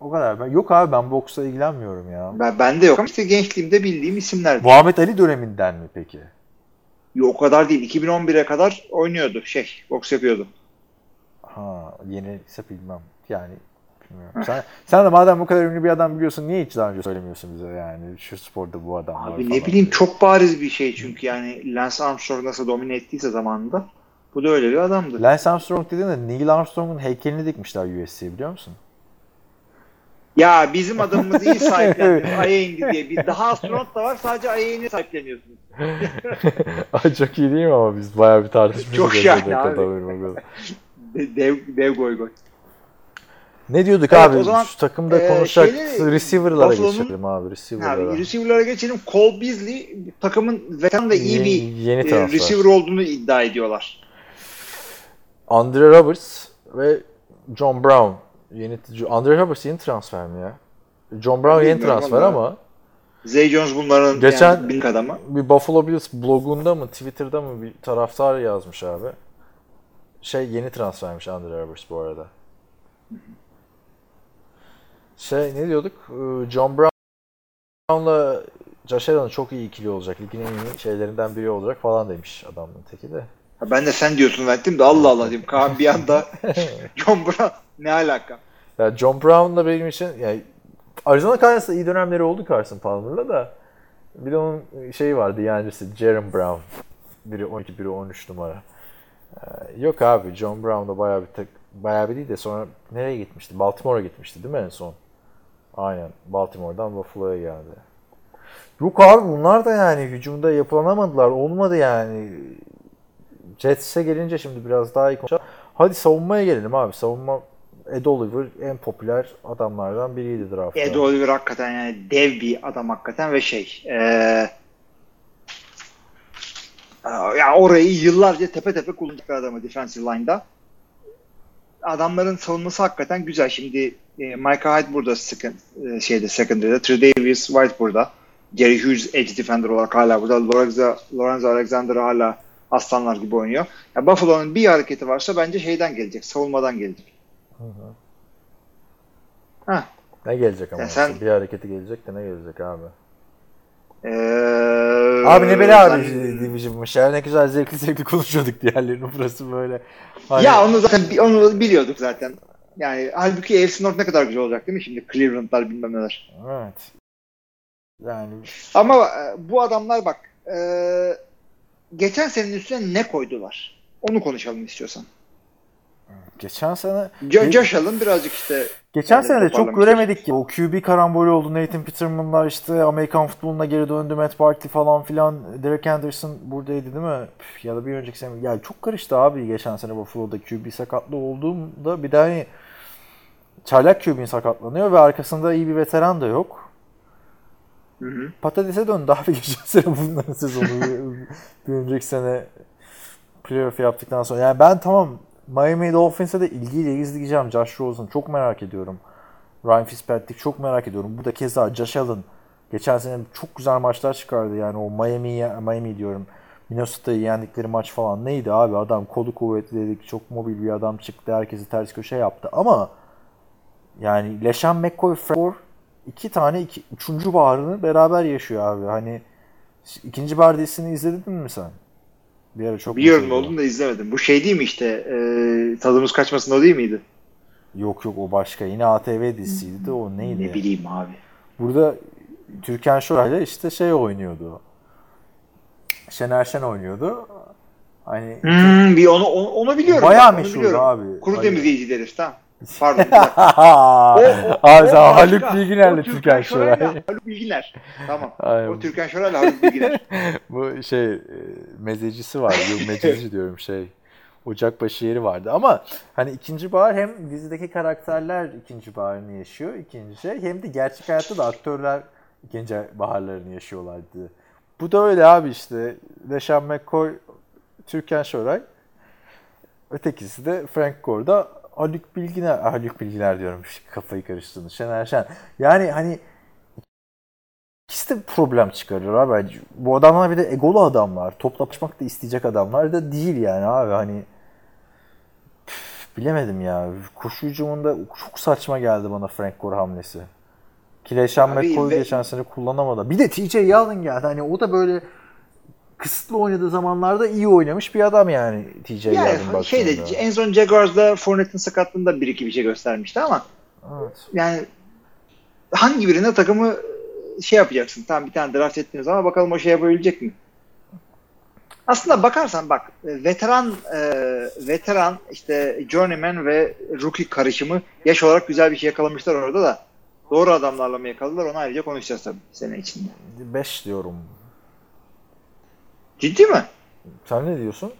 Speaker 3: O kadar. Ben, yok abi ben boksla ilgilenmiyorum ya.
Speaker 4: Ben, ben de yok işte gençliğimde bildiğim isimlerdi.
Speaker 3: Muhammed Ali döneminden mi peki?
Speaker 4: Yo, o kadar değil. 2011'e kadar oynuyordu. Şey, boks yapıyordu.
Speaker 3: Ha yeni ise bilmem. Yani bilmiyorum. Sen, sen de madem bu kadar ünlü bir adam biliyorsun niye hiç daha önce söylemiyorsun bize yani şu sporda bu adam
Speaker 4: Abi
Speaker 3: falan
Speaker 4: ne bileyim çok bariz bir şey çünkü yani Lance Armstrong nasıl domine ettiyse zamanında bu da öyle bir adamdı.
Speaker 3: Lance Armstrong dediğin de Neil Armstrong'un heykelini dikmişler USC'ye biliyor musun?
Speaker 4: Ya bizim adamımız iyi sahiplendi. (laughs) Ay'a indi diye. Bir daha astronot da var sadece Ay'a indi sahipleniyorsunuz. (laughs)
Speaker 3: Çok iyi değil mi ama biz bayağı bir tartışmışız.
Speaker 4: Çok şahane abi. (laughs) Dev, dev goy goy.
Speaker 3: Ne diyorduk
Speaker 4: Evet,
Speaker 3: abi?
Speaker 4: o zaman,
Speaker 3: Şu takımda
Speaker 4: e,
Speaker 3: konuşacak
Speaker 4: şeyleri-
Speaker 3: receiver'lara geçelim abi. Receiver'lara.
Speaker 4: Abi, receiver'lara geçelim. Cole Beasley takımın veteran da iyi bir
Speaker 3: Yeni-
Speaker 4: e, receiver olduğunu iddia ediyorlar.
Speaker 3: Andre Roberts ve John Brown. Yeni Andre Roberts yeni transfer mi ya? John Brown yeni transfer
Speaker 4: ama-
Speaker 3: ama
Speaker 4: Zay Jones bunların
Speaker 3: Geçen-
Speaker 4: yani bildik adamı.
Speaker 3: bir Buffalo Bills blogunda mı Twitter'da mı bir taraftar yazmış abi. Şey yeni transfermiş Andre Roberts bu arada. Şey ne diyorduk? Ee, John Brown'la Josh Allen çok iyi ikili olacak. Ligin en iyi şeylerinden biri olacak falan demiş adamın teki de.
Speaker 4: Ha, Ben de sen diyorsun zannettim de Allah Allah diyeyim. Kaan bir anda (laughs) (laughs) John Brown ne alaka?
Speaker 3: Ya John Brown'la benim için yani Arizona Cardinals'da iyi dönemleri oldu Carson Palmer'la da bir de onun şeyi vardı yancısı Jerem Brown. Biri 12, biri 13 numara. Ee, yok abi John Brown'da bayağı bir tek bayağı bir değil de sonra nereye gitmişti? Baltimore'a gitmişti değil mi en son? Aynen. Baltimore'dan Buffalo'ya geldi. Yok abi bunlar da yani hücumda yapılanamadılar. Olmadı yani. Jets'e gelince şimdi biraz daha iyi konuşalım. Hadi savunmaya gelelim abi. Savunma Ed Oliver en popüler adamlardan biriydi draftta.
Speaker 4: Ed Oliver hakikaten yani dev bir adam hakikaten ve şey eee ya orayı yıllarca tepe tepe kullanacak adamı defensive line'da. Adamların savunması hakikaten güzel. Şimdi e, Micah Hyde burada second, e, şeyde secondary'de. Tredavious White burada. Jerry Hughes edge defender olarak hala burada. Lorenzo, Lorenzo Alexander hala aslanlar gibi oynuyor. Ya Buffalo'nun bir hareketi varsa bence şeyden gelecek. Savunmadan gelecek. Heh.
Speaker 3: Ne gelecek ama?
Speaker 4: Ya sen-
Speaker 3: Bir hareketi gelecek de ne gelecek abi?
Speaker 4: Ee,
Speaker 3: Abi ne bela abi Division'mış ya. Ne güzel zevkli zevkli konuşuyorduk diğerlerinin burası böyle. Hani-
Speaker 4: Ya onu zaten onu biliyorduk zaten. Yani halbuki AFC North ne kadar güzel olacak değil mi şimdi Cleveland'lar bilmem neler.
Speaker 3: Evet. Yani
Speaker 4: Ama e, bu adamlar bak e, geçen senenin üstüne ne koydular? Onu konuşalım istiyorsan.
Speaker 3: geçen sene
Speaker 4: Jo- Josh Allen birazcık işte
Speaker 3: Geçen
Speaker 4: Yani
Speaker 3: sene de çok göremedik ki. O QB karambolü oldu. Nathan Peterman'la işte Amerikan futboluna geri döndü. Matt Barkley falan filan. Derek Anderson buradaydı değil mi? Üf, Ya da bir önceki sene. Ya çok karıştı abi geçen sene Buffalo'da QB sakatlığı olduğunda bir de hani çaylak QB'nin sakatlanıyor ve arkasında iyi bir veteran da yok.
Speaker 4: Hı hı.
Speaker 3: Patatese döndü abi (laughs) geçen sene bunların sezonu. bir önceki sene playoff yaptıktan sonra. Yani ben tamam Miami Dolphins'e de ilgiyle izleyeceğim Josh Rosen. Çok merak ediyorum. Ryan Fitzpatrick çok merak ediyorum. Bu da keza Josh Allen. Geçen sene çok güzel maçlar çıkardı yani o Miami'ye Miami diyorum. Minnesota'yı yendikleri maç falan neydi abi adam kolu kuvvetli dedik çok mobil bir adam çıktı herkesi ters köşe yaptı ama yani LeSean McCoy Gore iki tane iki, üçüncü baharını beraber yaşıyor abi hani ikinci dizisini izledin mi sen? Bir ara çok
Speaker 4: Biliyorum olduğunu da izlemedim. Bu şey değil mi işte e, tadımız kaçmasın o değil miydi?
Speaker 3: Yok yok o başka yine ATV dizisiydi de o neydi?
Speaker 4: Ne bileyim abi.
Speaker 3: Burada Türkan Şoray'la işte şey oynuyordu. Şener Şen oynuyordu. Hani
Speaker 4: Hmm, bir onu, onu, onu biliyorum.
Speaker 3: Bayağı meşhur abi.
Speaker 4: Kuru
Speaker 3: Hani-
Speaker 4: temizleyici deriz tamam. Pardon. (laughs) bir dakika.
Speaker 3: abi
Speaker 4: o
Speaker 3: sen. Haluk Bilginer'le
Speaker 4: O
Speaker 3: Türkan Şoray.
Speaker 4: Haluk Bilginer. Tamam.
Speaker 3: Aynen.
Speaker 4: O Türkan Şoray'la Haluk Bilginer. (laughs)
Speaker 3: Bu şey e, mezecisi var. Yok (laughs) mezeci diyorum şey. Ocakbaşı yeri vardı ama hani ikinci bahar hem dizideki karakterler ikinci baharını yaşıyor ikinci şey hem de gerçek hayatta da aktörler ikinci baharlarını yaşıyorlardı. Bu da öyle abi işte. Leşan McCoy, Türkan Şoray. Ötekisi de Frank Gore'da Haluk Bilginer, ah, Haluk Bilginer diyorum kafayı karıştırdım. Şener Şen. Yani hani ikisi de problem çıkarıyor abi. Bu adamlar bir de egolu adamlar. Toplaşmak da isteyecek adamlar da değil yani abi. Hani Üf, bilemedim ya. Koşu hücumunda çok saçma geldi bana Frank Gore hamlesi. Kileşen
Speaker 4: Abi
Speaker 3: McCoy
Speaker 4: ve-
Speaker 3: geçen sene kullanamadı. Bir de TJ Yeldon geldi. Hani o da böyle kısıtlı oynadığı zamanlarda iyi oynamış bir adam yani TJ
Speaker 4: Yani
Speaker 3: baktığında.
Speaker 4: şeyde en son Jaguars'da Fournette'in sakatlığında bir iki bir şey göstermişti ama
Speaker 3: Evet.
Speaker 4: yani hangi birine takımı şey yapacaksın. Tamam bir tane draft ettiniz ama bakalım o şey yapabilecek mi? Aslında bakarsan bak veteran e, veteran işte journeyman ve rookie karışımı yaş olarak güzel bir şey yakalamışlar orada da doğru adamlarla mı yakaladılar onu ayrıca konuşacağız tabii sene içinde.
Speaker 3: 5 diyorum.
Speaker 4: Ciddi mi?
Speaker 3: Sen ne diyorsun?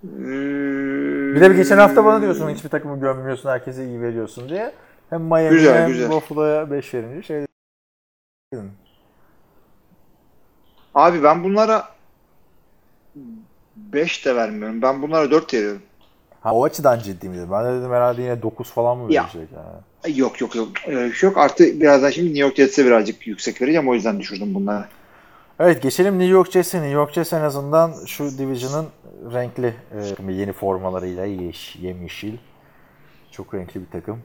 Speaker 4: Hmm.
Speaker 3: Bir de bir geçen hafta bana diyorsun hiçbir takımı gömmüyorsun, herkese iyi veriyorsun diye. Hem Miami
Speaker 4: Güzel,
Speaker 3: hem. Buffalo'ya 5 verince şey dedin.
Speaker 4: Abi ben bunlara 5 de vermiyorum. Ben bunlara 4 veriyorum.
Speaker 3: Ha o açıdan ciddi miydi? Ben de dedim herhalde yine 9 falan mı
Speaker 4: Ya.
Speaker 3: verecek yani.
Speaker 4: Ay, Yok yok yok. Şey yok. Artı birazdan şimdi New York Jets'e birazcık yüksek vereceğim. O yüzden düşürdüm bunları.
Speaker 3: Evet geçelim New York Jets'e. New York Jets en azından şu division'ın renkli e, yeni formalarıyla yeş, yemyeşil. Çok renkli bir takım.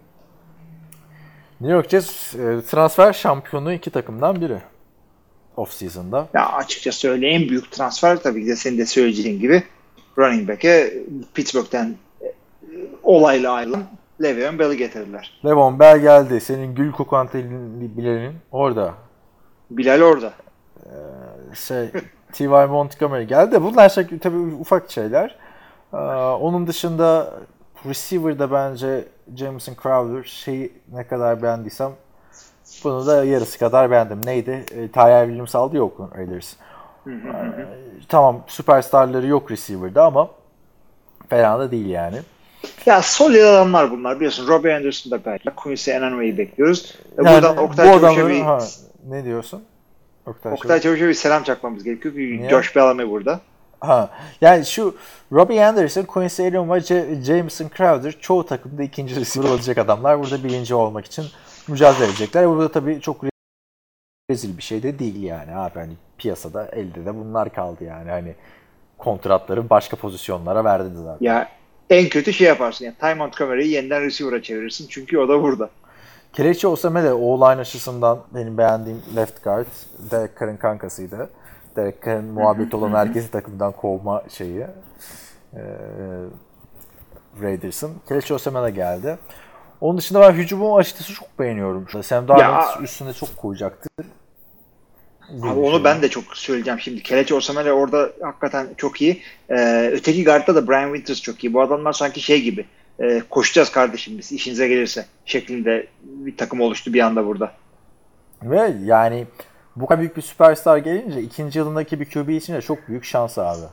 Speaker 3: New York Jets e, transfer şampiyonu iki takımdan biri. Off season'da.
Speaker 4: Ya açıkçası öyle en büyük transfer tabii ki de senin de söyleyeceğin gibi running back'e Pittsburgh'ten e, olayla ayrılan Le'Veon Bell'i getirdiler.
Speaker 3: Levon Bell geldi. Senin gül kokan bilenin orada.
Speaker 4: Bilal orada.
Speaker 3: Şey (laughs) T.Y. Montgomery geldi. Bunlar şey, tabii ufak şeyler. Ee, onun dışında receiver'da bence Jameson Crowder şey ne kadar beğendiysem bunu da yarısı kadar beğendim. Neydi? E, Tyler Williams aldı yok mu Raiders. Ee, tamam süperstarları yok receiver'da ama fena da değil yani.
Speaker 4: Ya solid adamlar bunlar biliyorsun. Robbie Anderson da belki. Quincy Enanway'i bekliyoruz. E,
Speaker 3: Yani
Speaker 4: Buradan Oktay
Speaker 3: bu
Speaker 4: bir,
Speaker 3: ha, ne diyorsun? Oktay,
Speaker 4: Oktay Çavuş'a bir selam çakmamız gerekiyor. Çünkü
Speaker 3: Niye?
Speaker 4: Josh Bellamy burada.
Speaker 3: Ha. Yani şu Robbie Anderson, Quincy Allen ve Jameson Crowder çoğu takımda ikinci receiver olacak adamlar. Burada birinci olmak için mücadele edecekler. Burada tabii çok rezil bir şey de değil yani. Abi hani piyasada elde de bunlar kaldı yani. Hani kontratları başka pozisyonlara verdi zaten.
Speaker 4: Ya en kötü şey yaparsın. Yani Ty Montgomery'i yeniden receiver'a çevirirsin. Çünkü o da burada.
Speaker 3: Kelechi Osame de O-line açısından benim beğendiğim left guard. Derek Carr'ın kankasıydı. Derek Carr'ın muhabbeti olan herkesi takımdan kovma şeyi. Ee, Raiders'ın. Kelechi Osame de geldi. Onun dışında ben hücumu açıkçası çok beğeniyorum. Sam Darnold üstünde çok koyacaktır.
Speaker 4: Abi onu ben de çok söyleyeceğim şimdi. Kelechi Osamele orada hakikaten çok iyi. Ee, öteki guardda da Brian Winters çok iyi. Bu adamlar sanki şey gibi. E, koşacağız kardeşim biz işinize gelirse şeklinde bir takım oluştu bir anda burada.
Speaker 3: Ve yani bu kadar büyük bir süperstar gelince ikinci yılındaki bir QB için de çok büyük şans abi.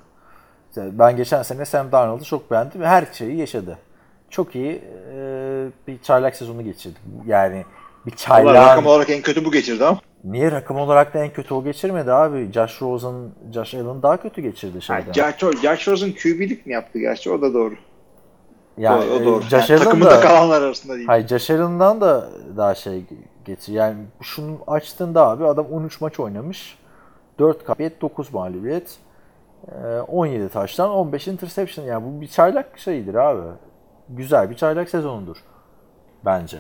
Speaker 3: Ben geçen sene Sam Darnold'u çok beğendim ve her şeyi yaşadı. Çok iyi e, bir çaylak sezonu geçirdi. Yani bir çaylak.
Speaker 4: rakam olarak en kötü bu geçirdi ama.
Speaker 3: Niye rakam olarak da en kötü o geçirmedi abi? Josh Rosen, Josh Allen daha kötü geçirdi şeyden.
Speaker 4: Josh, Josh Rosen QB'lik mi yaptı gerçi? O da doğru.
Speaker 3: Yani,
Speaker 4: o, o doğru.
Speaker 3: e, Josh
Speaker 4: Yani takımında
Speaker 3: da,
Speaker 4: kalanlar arasında değil.
Speaker 3: hayır, Josh Allen'dan da daha şey geçir. Yani şunu açtığında abi adam 13 maç oynamış. 4 galibiyet, 9 mağlubiyet. e, 17 taştan 15 interception. Yani bu bir çaylak şeyidir abi. Güzel bir çaylak sezonudur. Bence.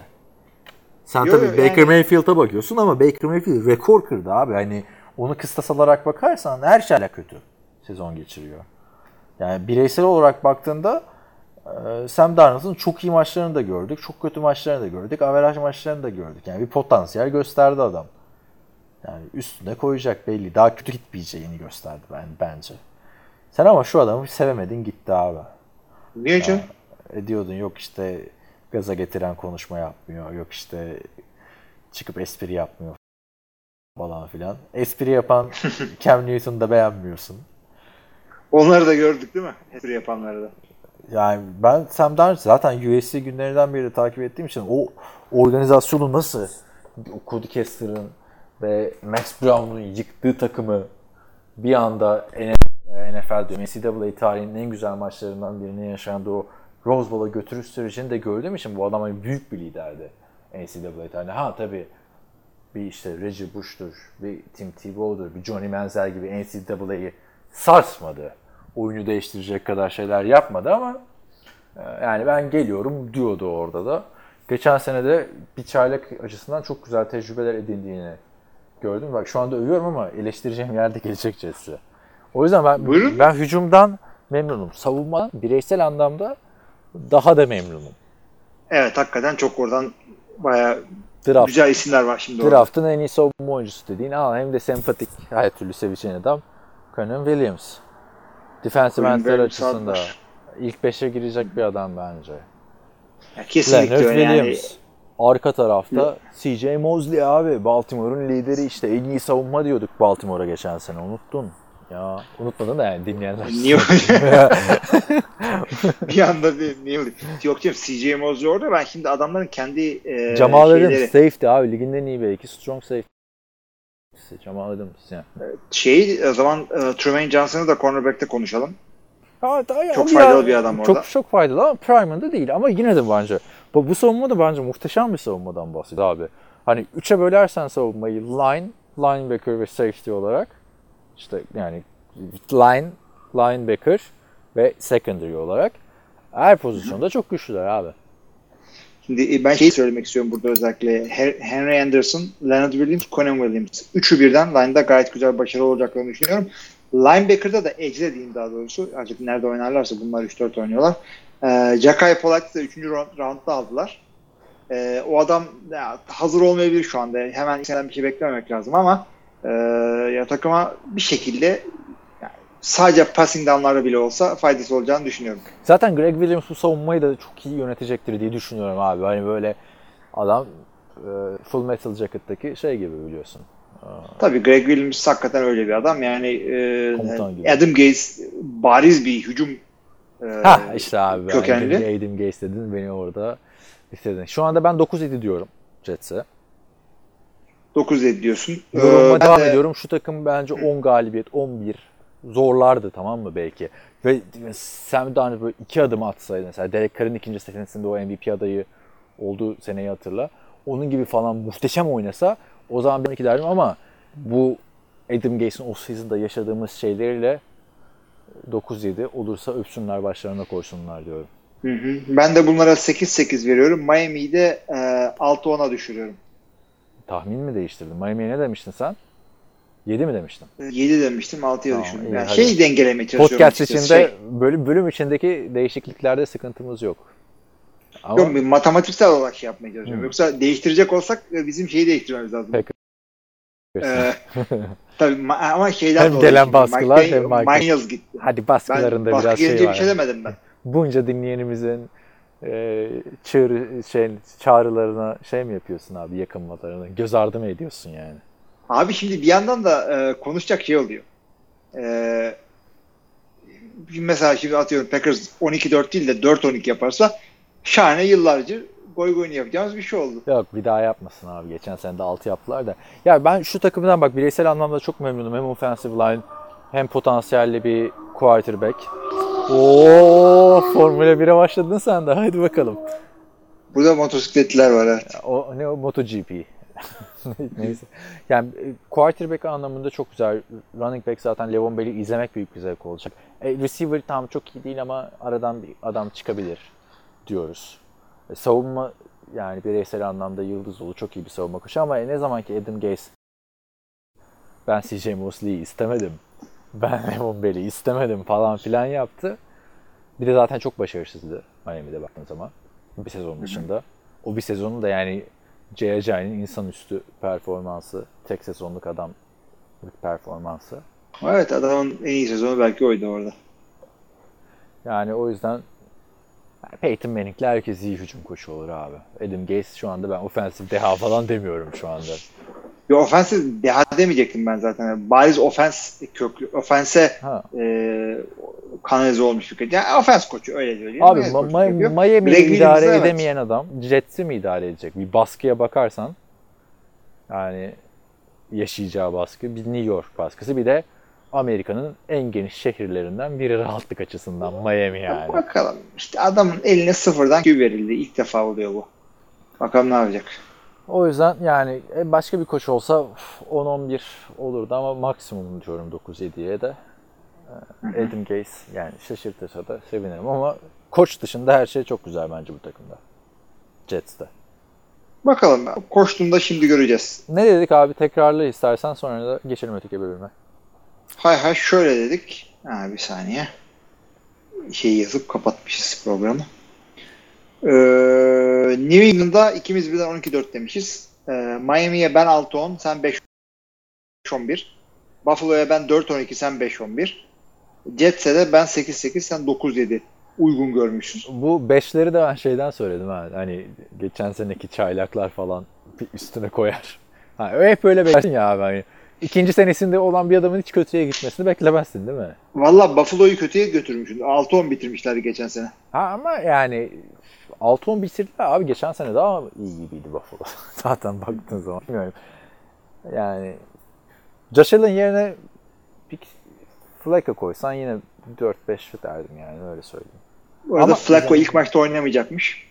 Speaker 3: Sen
Speaker 4: Yo,
Speaker 3: tabii
Speaker 4: yo,
Speaker 3: Baker
Speaker 4: yani-
Speaker 3: Mayfield'a bakıyorsun ama Baker Mayfield rekor kırdı abi. Hani onu kıstas alarak bakarsan her şeyle kötü sezon geçiriyor. Yani bireysel olarak baktığında e, Sam Darnold'un çok iyi maçlarını da gördük. Çok kötü maçlarını da gördük. Averaj maçlarını da gördük. Yani bir potansiyel gösterdi adam. Yani üstüne koyacak belli. Daha kötü gitmeyeceğini gösterdi ben bence. Sen ama şu adamı sevemedin gitti abi.
Speaker 4: Niye canım?
Speaker 3: E diyordun yok işte gaza getiren konuşma yapmıyor. Yok işte çıkıp espri yapmıyor falan filan. Espri yapan (laughs) Cam Newton'u da beğenmiyorsun.
Speaker 4: Onları da gördük değil mi? Espri yapanları da.
Speaker 3: Yani ben Sam Darnold zaten USC günlerinden beri takip ettiğim için o organizasyonu nasıl Cody Kessler'ın ve Max Brown'un yıktığı takımı bir anda NFL diyorum NCAA tarihinin en güzel maçlarından birini yaşandığı o Rose Bowl'a götürüş sürecini de gördüğüm için bu adam hani büyük bir liderdi NCAA tarihinde. Ha tabii bir işte Reggie Bush'tur, bir Tim Tebow'dur, bir Johnny Manziel gibi NCAA'yı sarsmadı. Oyunu değiştirecek kadar şeyler yapmadı ama e, yani ben geliyorum diyordu orada da. Geçen sene de bir çaylak açısından çok güzel tecrübeler edindiğini gördüm. Bak şu anda övüyorum ama eleştireceğim yerde gelecek Jets'i. O yüzden ben
Speaker 4: Buyurun.
Speaker 3: ben hücumdan memnunum. Savunmadan bireysel anlamda daha da memnunum.
Speaker 4: Evet hakikaten çok oradan bayağı
Speaker 3: Draft,
Speaker 4: güzel isimler var şimdi orada.
Speaker 3: draft'ın en iyi savunma oyuncusu dediğin al hem de sempatik her türlü seveceğin adam Conan Williams. Defensive endler
Speaker 4: var.
Speaker 3: ilk 5'e girecek bir adam bence.
Speaker 4: Ya kesinlikle
Speaker 3: Leonard
Speaker 4: öyle yani.
Speaker 3: Williams. Arka tarafta CJ Mosley abi. Baltimore'un lideri işte. En iyi savunma diyorduk Baltimore'a geçen sene. Unuttun. Ya unutmadın da yani dinleyenler.
Speaker 4: Niye (laughs) bir anda bir niye? Yok canım CJ Mosley orada ben şimdi adamların kendi e,
Speaker 3: Adams
Speaker 4: şeyleri,
Speaker 3: safety abi. Ligin en iyi belki. Strong safety. Jamal Adams yani.
Speaker 4: şey o zaman e, Tremaine Johnson'ı da cornerback'te konuşalım.
Speaker 3: Ha, daha
Speaker 4: Çok
Speaker 3: ya-
Speaker 4: faydalı bir adam orada.
Speaker 3: Çok çok faydalı ama prime'ında değil ama yine de bence. Bu, bu savunma da bence muhteşem bir savunmadan bahsediyor abi. Hani üçe bölersen savunmayı line, linebacker ve safety olarak işte yani line, linebacker ve secondary olarak her pozisyonda çok güçlüler abi.
Speaker 4: Şimdi e, ben şeyi söylemek istiyorum burada özellikle. Henry Anderson, Leonard Williams, Conan Williams. Üçü birden line'da gayet güzel başarılı olacaklarını düşünüyorum. Linebacker'da da edge'de diyeyim daha doğrusu. Artık nerede oynarlarsa bunlar 3-4 oynuyorlar. Ee, Jackai Polak'ı da 3. round, roundda aldılar. Ee, o adam ya, hazır olmayabilir şu anda. Hemen senden bir şey beklememek lazım ama e, ya takıma bir şekilde sadece passing down'larda bile olsa faydası olacağını düşünüyorum.
Speaker 3: Zaten Greg Williams bu savunmayı da çok iyi yönetecektir diye düşünüyorum abi. Hani böyle adam e, Full Metal Jacket'taki şey gibi biliyorsun.
Speaker 4: Tabii Greg Williams hakikaten öyle bir adam. Yani e. Adam Gaze bariz bir hücum e,
Speaker 3: Ha işte abi
Speaker 4: kökenli.
Speaker 3: Adam, Adam Gaze dedin beni orada bitirdin. Şu anda ben 9-7 diyorum Jets'e.
Speaker 4: 9 ediyorsun.
Speaker 3: Yorumuma
Speaker 4: Ee,
Speaker 3: devam
Speaker 4: de-
Speaker 3: ediyorum. Şu takım bence 10 galibiyet, 11 zorlardı tamam mı belki. Ve Sam Darnold böyle iki adım atsaydı mesela Derek Carr'ın ikinci senesinde o MVP adayı olduğu seneyi hatırla. Onun gibi falan muhteşem oynasa o zaman ben iki derdim ama bu Adam Gase'in o season'da yaşadığımız şeyleriyle 9-7 olursa öpsünler başlarına koysunlar diyorum.
Speaker 4: Hı hı. Ben de bunlara 8-8 veriyorum. Miami'yi de e, 6-10'a düşürüyorum.
Speaker 3: Tahmin mi değiştirdin? Miami'ye ne demiştin sen? 7 mi demiştin?
Speaker 4: 7 demiştim 6'ya
Speaker 3: Tamam,
Speaker 4: düşürdüm.
Speaker 3: iyi,
Speaker 4: Yani şey dengelemeye çalışıyorum.
Speaker 3: Podcast içinde
Speaker 4: Şey,
Speaker 3: bölüm, bölüm içindeki değişikliklerde sıkıntımız yok. Ama
Speaker 4: yok, bir matematiksel olarak şey yapmaya çalışıyorum.
Speaker 3: Hı.
Speaker 4: Yoksa değiştirecek olsak e, bizim şeyi değiştirmemiz lazım.
Speaker 3: Peki.
Speaker 4: Ee, (laughs) tabii ma- ama şeyden
Speaker 3: Hem gelen
Speaker 4: şimdi.
Speaker 3: baskılar,
Speaker 4: Mike,
Speaker 3: hem Mike-
Speaker 4: Miles gitti.
Speaker 3: hadi
Speaker 4: Ben
Speaker 3: baskılarında
Speaker 4: baskı
Speaker 3: biraz şey
Speaker 4: bir
Speaker 3: var.
Speaker 4: şey demedim ben. (laughs)
Speaker 3: Bunca dinleyenimizin e, çığrı, şey, çağrılarına şey mi yapıyorsun abi yakınmalarına? Göz ardı mı ediyorsun yani?
Speaker 4: Abi şimdi bir yandan da e, konuşacak şey oluyor. E, mesela şimdi atıyorum Packers 12-4 değil de 4-12 yaparsa şahane yıllarca goy goyunu yapacağımız bir şey oldu.
Speaker 3: Yok bir daha yapmasın abi. Geçen sene de 6 yaptılar da. Ya ben şu takımdan bak bireysel anlamda çok memnunum. Hem offensive line hem potansiyelli bir quarterback. Oo Formula 1'e başladın sen de. Hadi bakalım.
Speaker 4: Burada motosikletliler var evet.
Speaker 3: O ne o MotoGP. (laughs) Neyse. Yani e, quarterback anlamında çok güzel. Running back zaten Levon Bell'i izlemek büyük bir zevk olacak. E, receiver tam çok iyi değil ama aradan bir adam çıkabilir diyoruz. E, savunma yani bireysel anlamda yıldız dolu çok iyi bir savunma koşu ama ne zaman ki Adam Gase ben CJ Mosley'i istemedim. Ben (laughs) Levon Bell'i istemedim falan filan yaptı. Bir de zaten çok başarısızdı Miami'de baktığın zaman. Bir sezon dışında. O bir sezonu da yani J.J.'nin insanüstü performansı, tek sezonluk adamlık performansı.
Speaker 4: Evet adamın en iyi sezonu belki oydu orada.
Speaker 3: Yani o yüzden Peyton Manning'le herkes iyi hücum koçu olur abi. Adam Gase şu anda ben ofensif deha falan demiyorum şu anda.
Speaker 4: Bir ofensif deha demeyecektim ben zaten. Yani bariz ofens köklü, ofense
Speaker 3: Ha.
Speaker 4: e, kanalize olmuş bir. Yani ofens koçu öyle söyleyeyim.
Speaker 3: Abi Ma- Ma-. Miami'yi idare
Speaker 4: evet.
Speaker 3: edemeyen adam Jets'i mi idare edecek? Bir baskıya bakarsan yani yaşayacağı baskı bir New York baskısı bir de Amerika'nın en geniş şehirlerinden biri rahatlık açısından Miami yani.
Speaker 4: Bakalım. İşte adamın eline sıfırdan Q verildi. İlk defa oluyor bu. Bakalım ne yapacak.
Speaker 3: O yüzden yani e, başka bir koç olsa uf, 10-11 olurdu ama maksimum diyorum 9-7'ye de. Ee, Adam Gase yani şaşırtırsa da sevinirim ama koç dışında her şey çok güzel bence bu takımda. Jets'te.
Speaker 4: Bakalım. Koştuğunda şimdi göreceğiz.
Speaker 3: Ne dedik abi tekrarla istersen sonra da geçelim öteki bölüme.
Speaker 4: Hay hay şöyle dedik. Ha, bir saniye. Şeyi yazıp kapatmışız programı. Ee, New England'da ikimiz birden 12-4 demişiz. Ee, Miami'ye ben 6-10, sen 5-11. Buffalo'ya ben 4-12, sen 5-11. Jets'e de ben 8-8, sen 9-7 uygun görmüşsün.
Speaker 3: Bu beşleri de ben şeyden söyledim ha. Hani geçen seneki çaylaklar falan bir üstüne koyar. Ha, hep öyle beklersin ya abi. Hani ikinci senesinde olan bir adamın hiç kötüye gitmesini beklemezsin değil mi?
Speaker 4: Valla Buffalo'yu kötüye götürmüşsün. 6-10 bitirmişlerdi geçen sene.
Speaker 3: Ha ama yani 6-10 bitirdiler abi geçen sene daha iyi gibiydi Buffalo. (laughs) Zaten baktığın zaman. Bilmiyorum. Yani Josh Allen yerine bir Flacco koysan yine 4-5 derdim yani öyle söyleyeyim.
Speaker 4: Bu arada
Speaker 3: Ama-
Speaker 4: Flacco ilk maçta oynamayacakmış.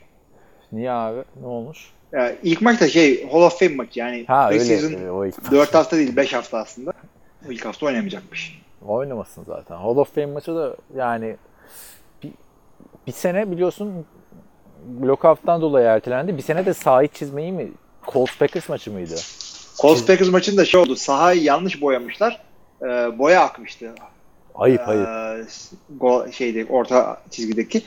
Speaker 3: Niye abi? Ne olmuş?
Speaker 4: Yani ilk maçta şey Hall of Fame maçı yani
Speaker 3: Ha öyle. öyle, O ilk
Speaker 4: 4 hafta değil 5 hafta aslında. O ilk hafta oynamayacakmış.
Speaker 3: Oynamasın zaten. Hall of Fame maçı da yani bir, bir sene biliyorsun lockout'tan dolayı ertelendi. Bir sene de sahayı çizmeyi mi? Colts Packers maçı mıydı?
Speaker 4: Colts Packers maçında şey oldu. Sahayı yanlış boyamışlar. Ee, boya akmıştı.
Speaker 3: Ayıp ayıp.
Speaker 4: Ee, gol, şeyde orta çizgideki.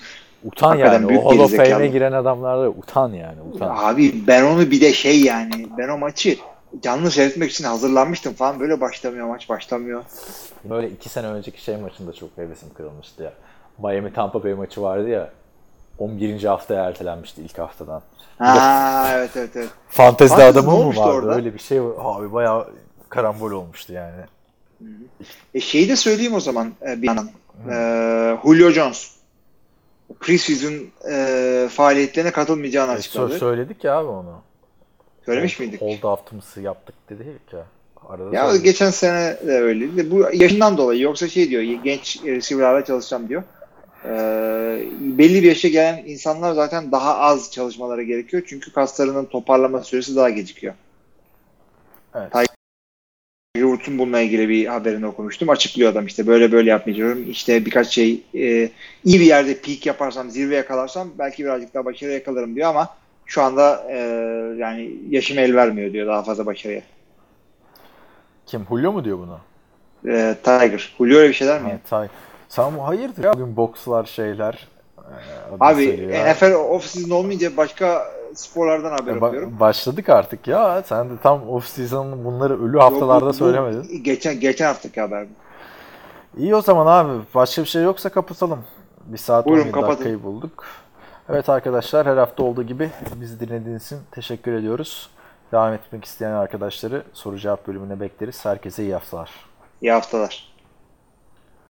Speaker 3: Utan
Speaker 4: hakikaten
Speaker 3: yani.
Speaker 4: büyük
Speaker 3: O Hall of. Fame'e giren adamlarda utan yani. Utan.
Speaker 4: Abi ben onu bir de şey yani ben o maçı canlı seyretmek için hazırlanmıştım falan. Böyle başlamıyor maç başlamıyor.
Speaker 3: Böyle iki sene önceki şey maçında çok hevesim kırılmıştı ya. Miami Tampa Bay maçı vardı ya. 11. haftaya ertelenmişti ilk haftadan.
Speaker 4: Ha evet evet evet.
Speaker 3: Fantezide
Speaker 4: Fantezi
Speaker 3: adamı mı vardı?
Speaker 4: orada?
Speaker 3: Öyle bir şey. Abi bayağı karambol olmuştu yani.
Speaker 4: E şeyi de söyleyeyim o zaman e, bir yandan. Ee, Julio Jones preseason e, faaliyetlerine katılmayacağını
Speaker 3: E,
Speaker 4: açıkladı.
Speaker 3: sö- söyledik ya abi onu.
Speaker 4: Söylemiş miydik?
Speaker 3: Hold haftımızı yaptık dedik ya. Arada
Speaker 4: Ya
Speaker 3: söyledik.
Speaker 4: geçen sene de öyleydi. Bu yaşından dolayı yoksa şey diyor genç receiver'larla çalışacağım diyor. Ee, belli bir yaşa gelen insanlar zaten daha az çalışmaları gerekiyor. Çünkü kaslarının toparlama süresi daha gecikiyor.
Speaker 3: Evet.
Speaker 4: Woods'un bununla ilgili bir haberini okumuştum. Açıklıyor adam işte böyle böyle yapmayacağım. İşte birkaç şey e, iyi bir yerde peak yaparsam, zirve yakalarsam belki birazcık daha başarı yakalarım diyor ama şu anda e, yani yaşım el vermiyor diyor daha fazla başarıya.
Speaker 3: Kim? Julio mu diyor bunu?
Speaker 4: E, Tiger. Julio öyle bir şeyler mi?
Speaker 3: Tay- Sen hayırdır ya? Bugün bokslar şeyler. e,
Speaker 4: Abi. NFL off-season olmayınca başka sporlardan haber
Speaker 3: ba-
Speaker 4: okuyorum.
Speaker 3: başladık artık ya. Sen de tam off season'ın bunları ölü haftalarda
Speaker 4: Yok, bu- bu
Speaker 3: söylemedin.
Speaker 4: Geçen geçen haftaki haber. bu.
Speaker 3: İyi o zaman abi. Başka bir şey yoksa kapatalım. Bir saat
Speaker 4: Buyurun,
Speaker 3: 17
Speaker 4: kapatın.
Speaker 3: dakikayı bulduk. Evet arkadaşlar her hafta olduğu gibi bizi dinlediğiniz için teşekkür ediyoruz. Devam etmek isteyen arkadaşları soru cevap bölümüne bekleriz. Herkese iyi haftalar.
Speaker 4: İyi haftalar.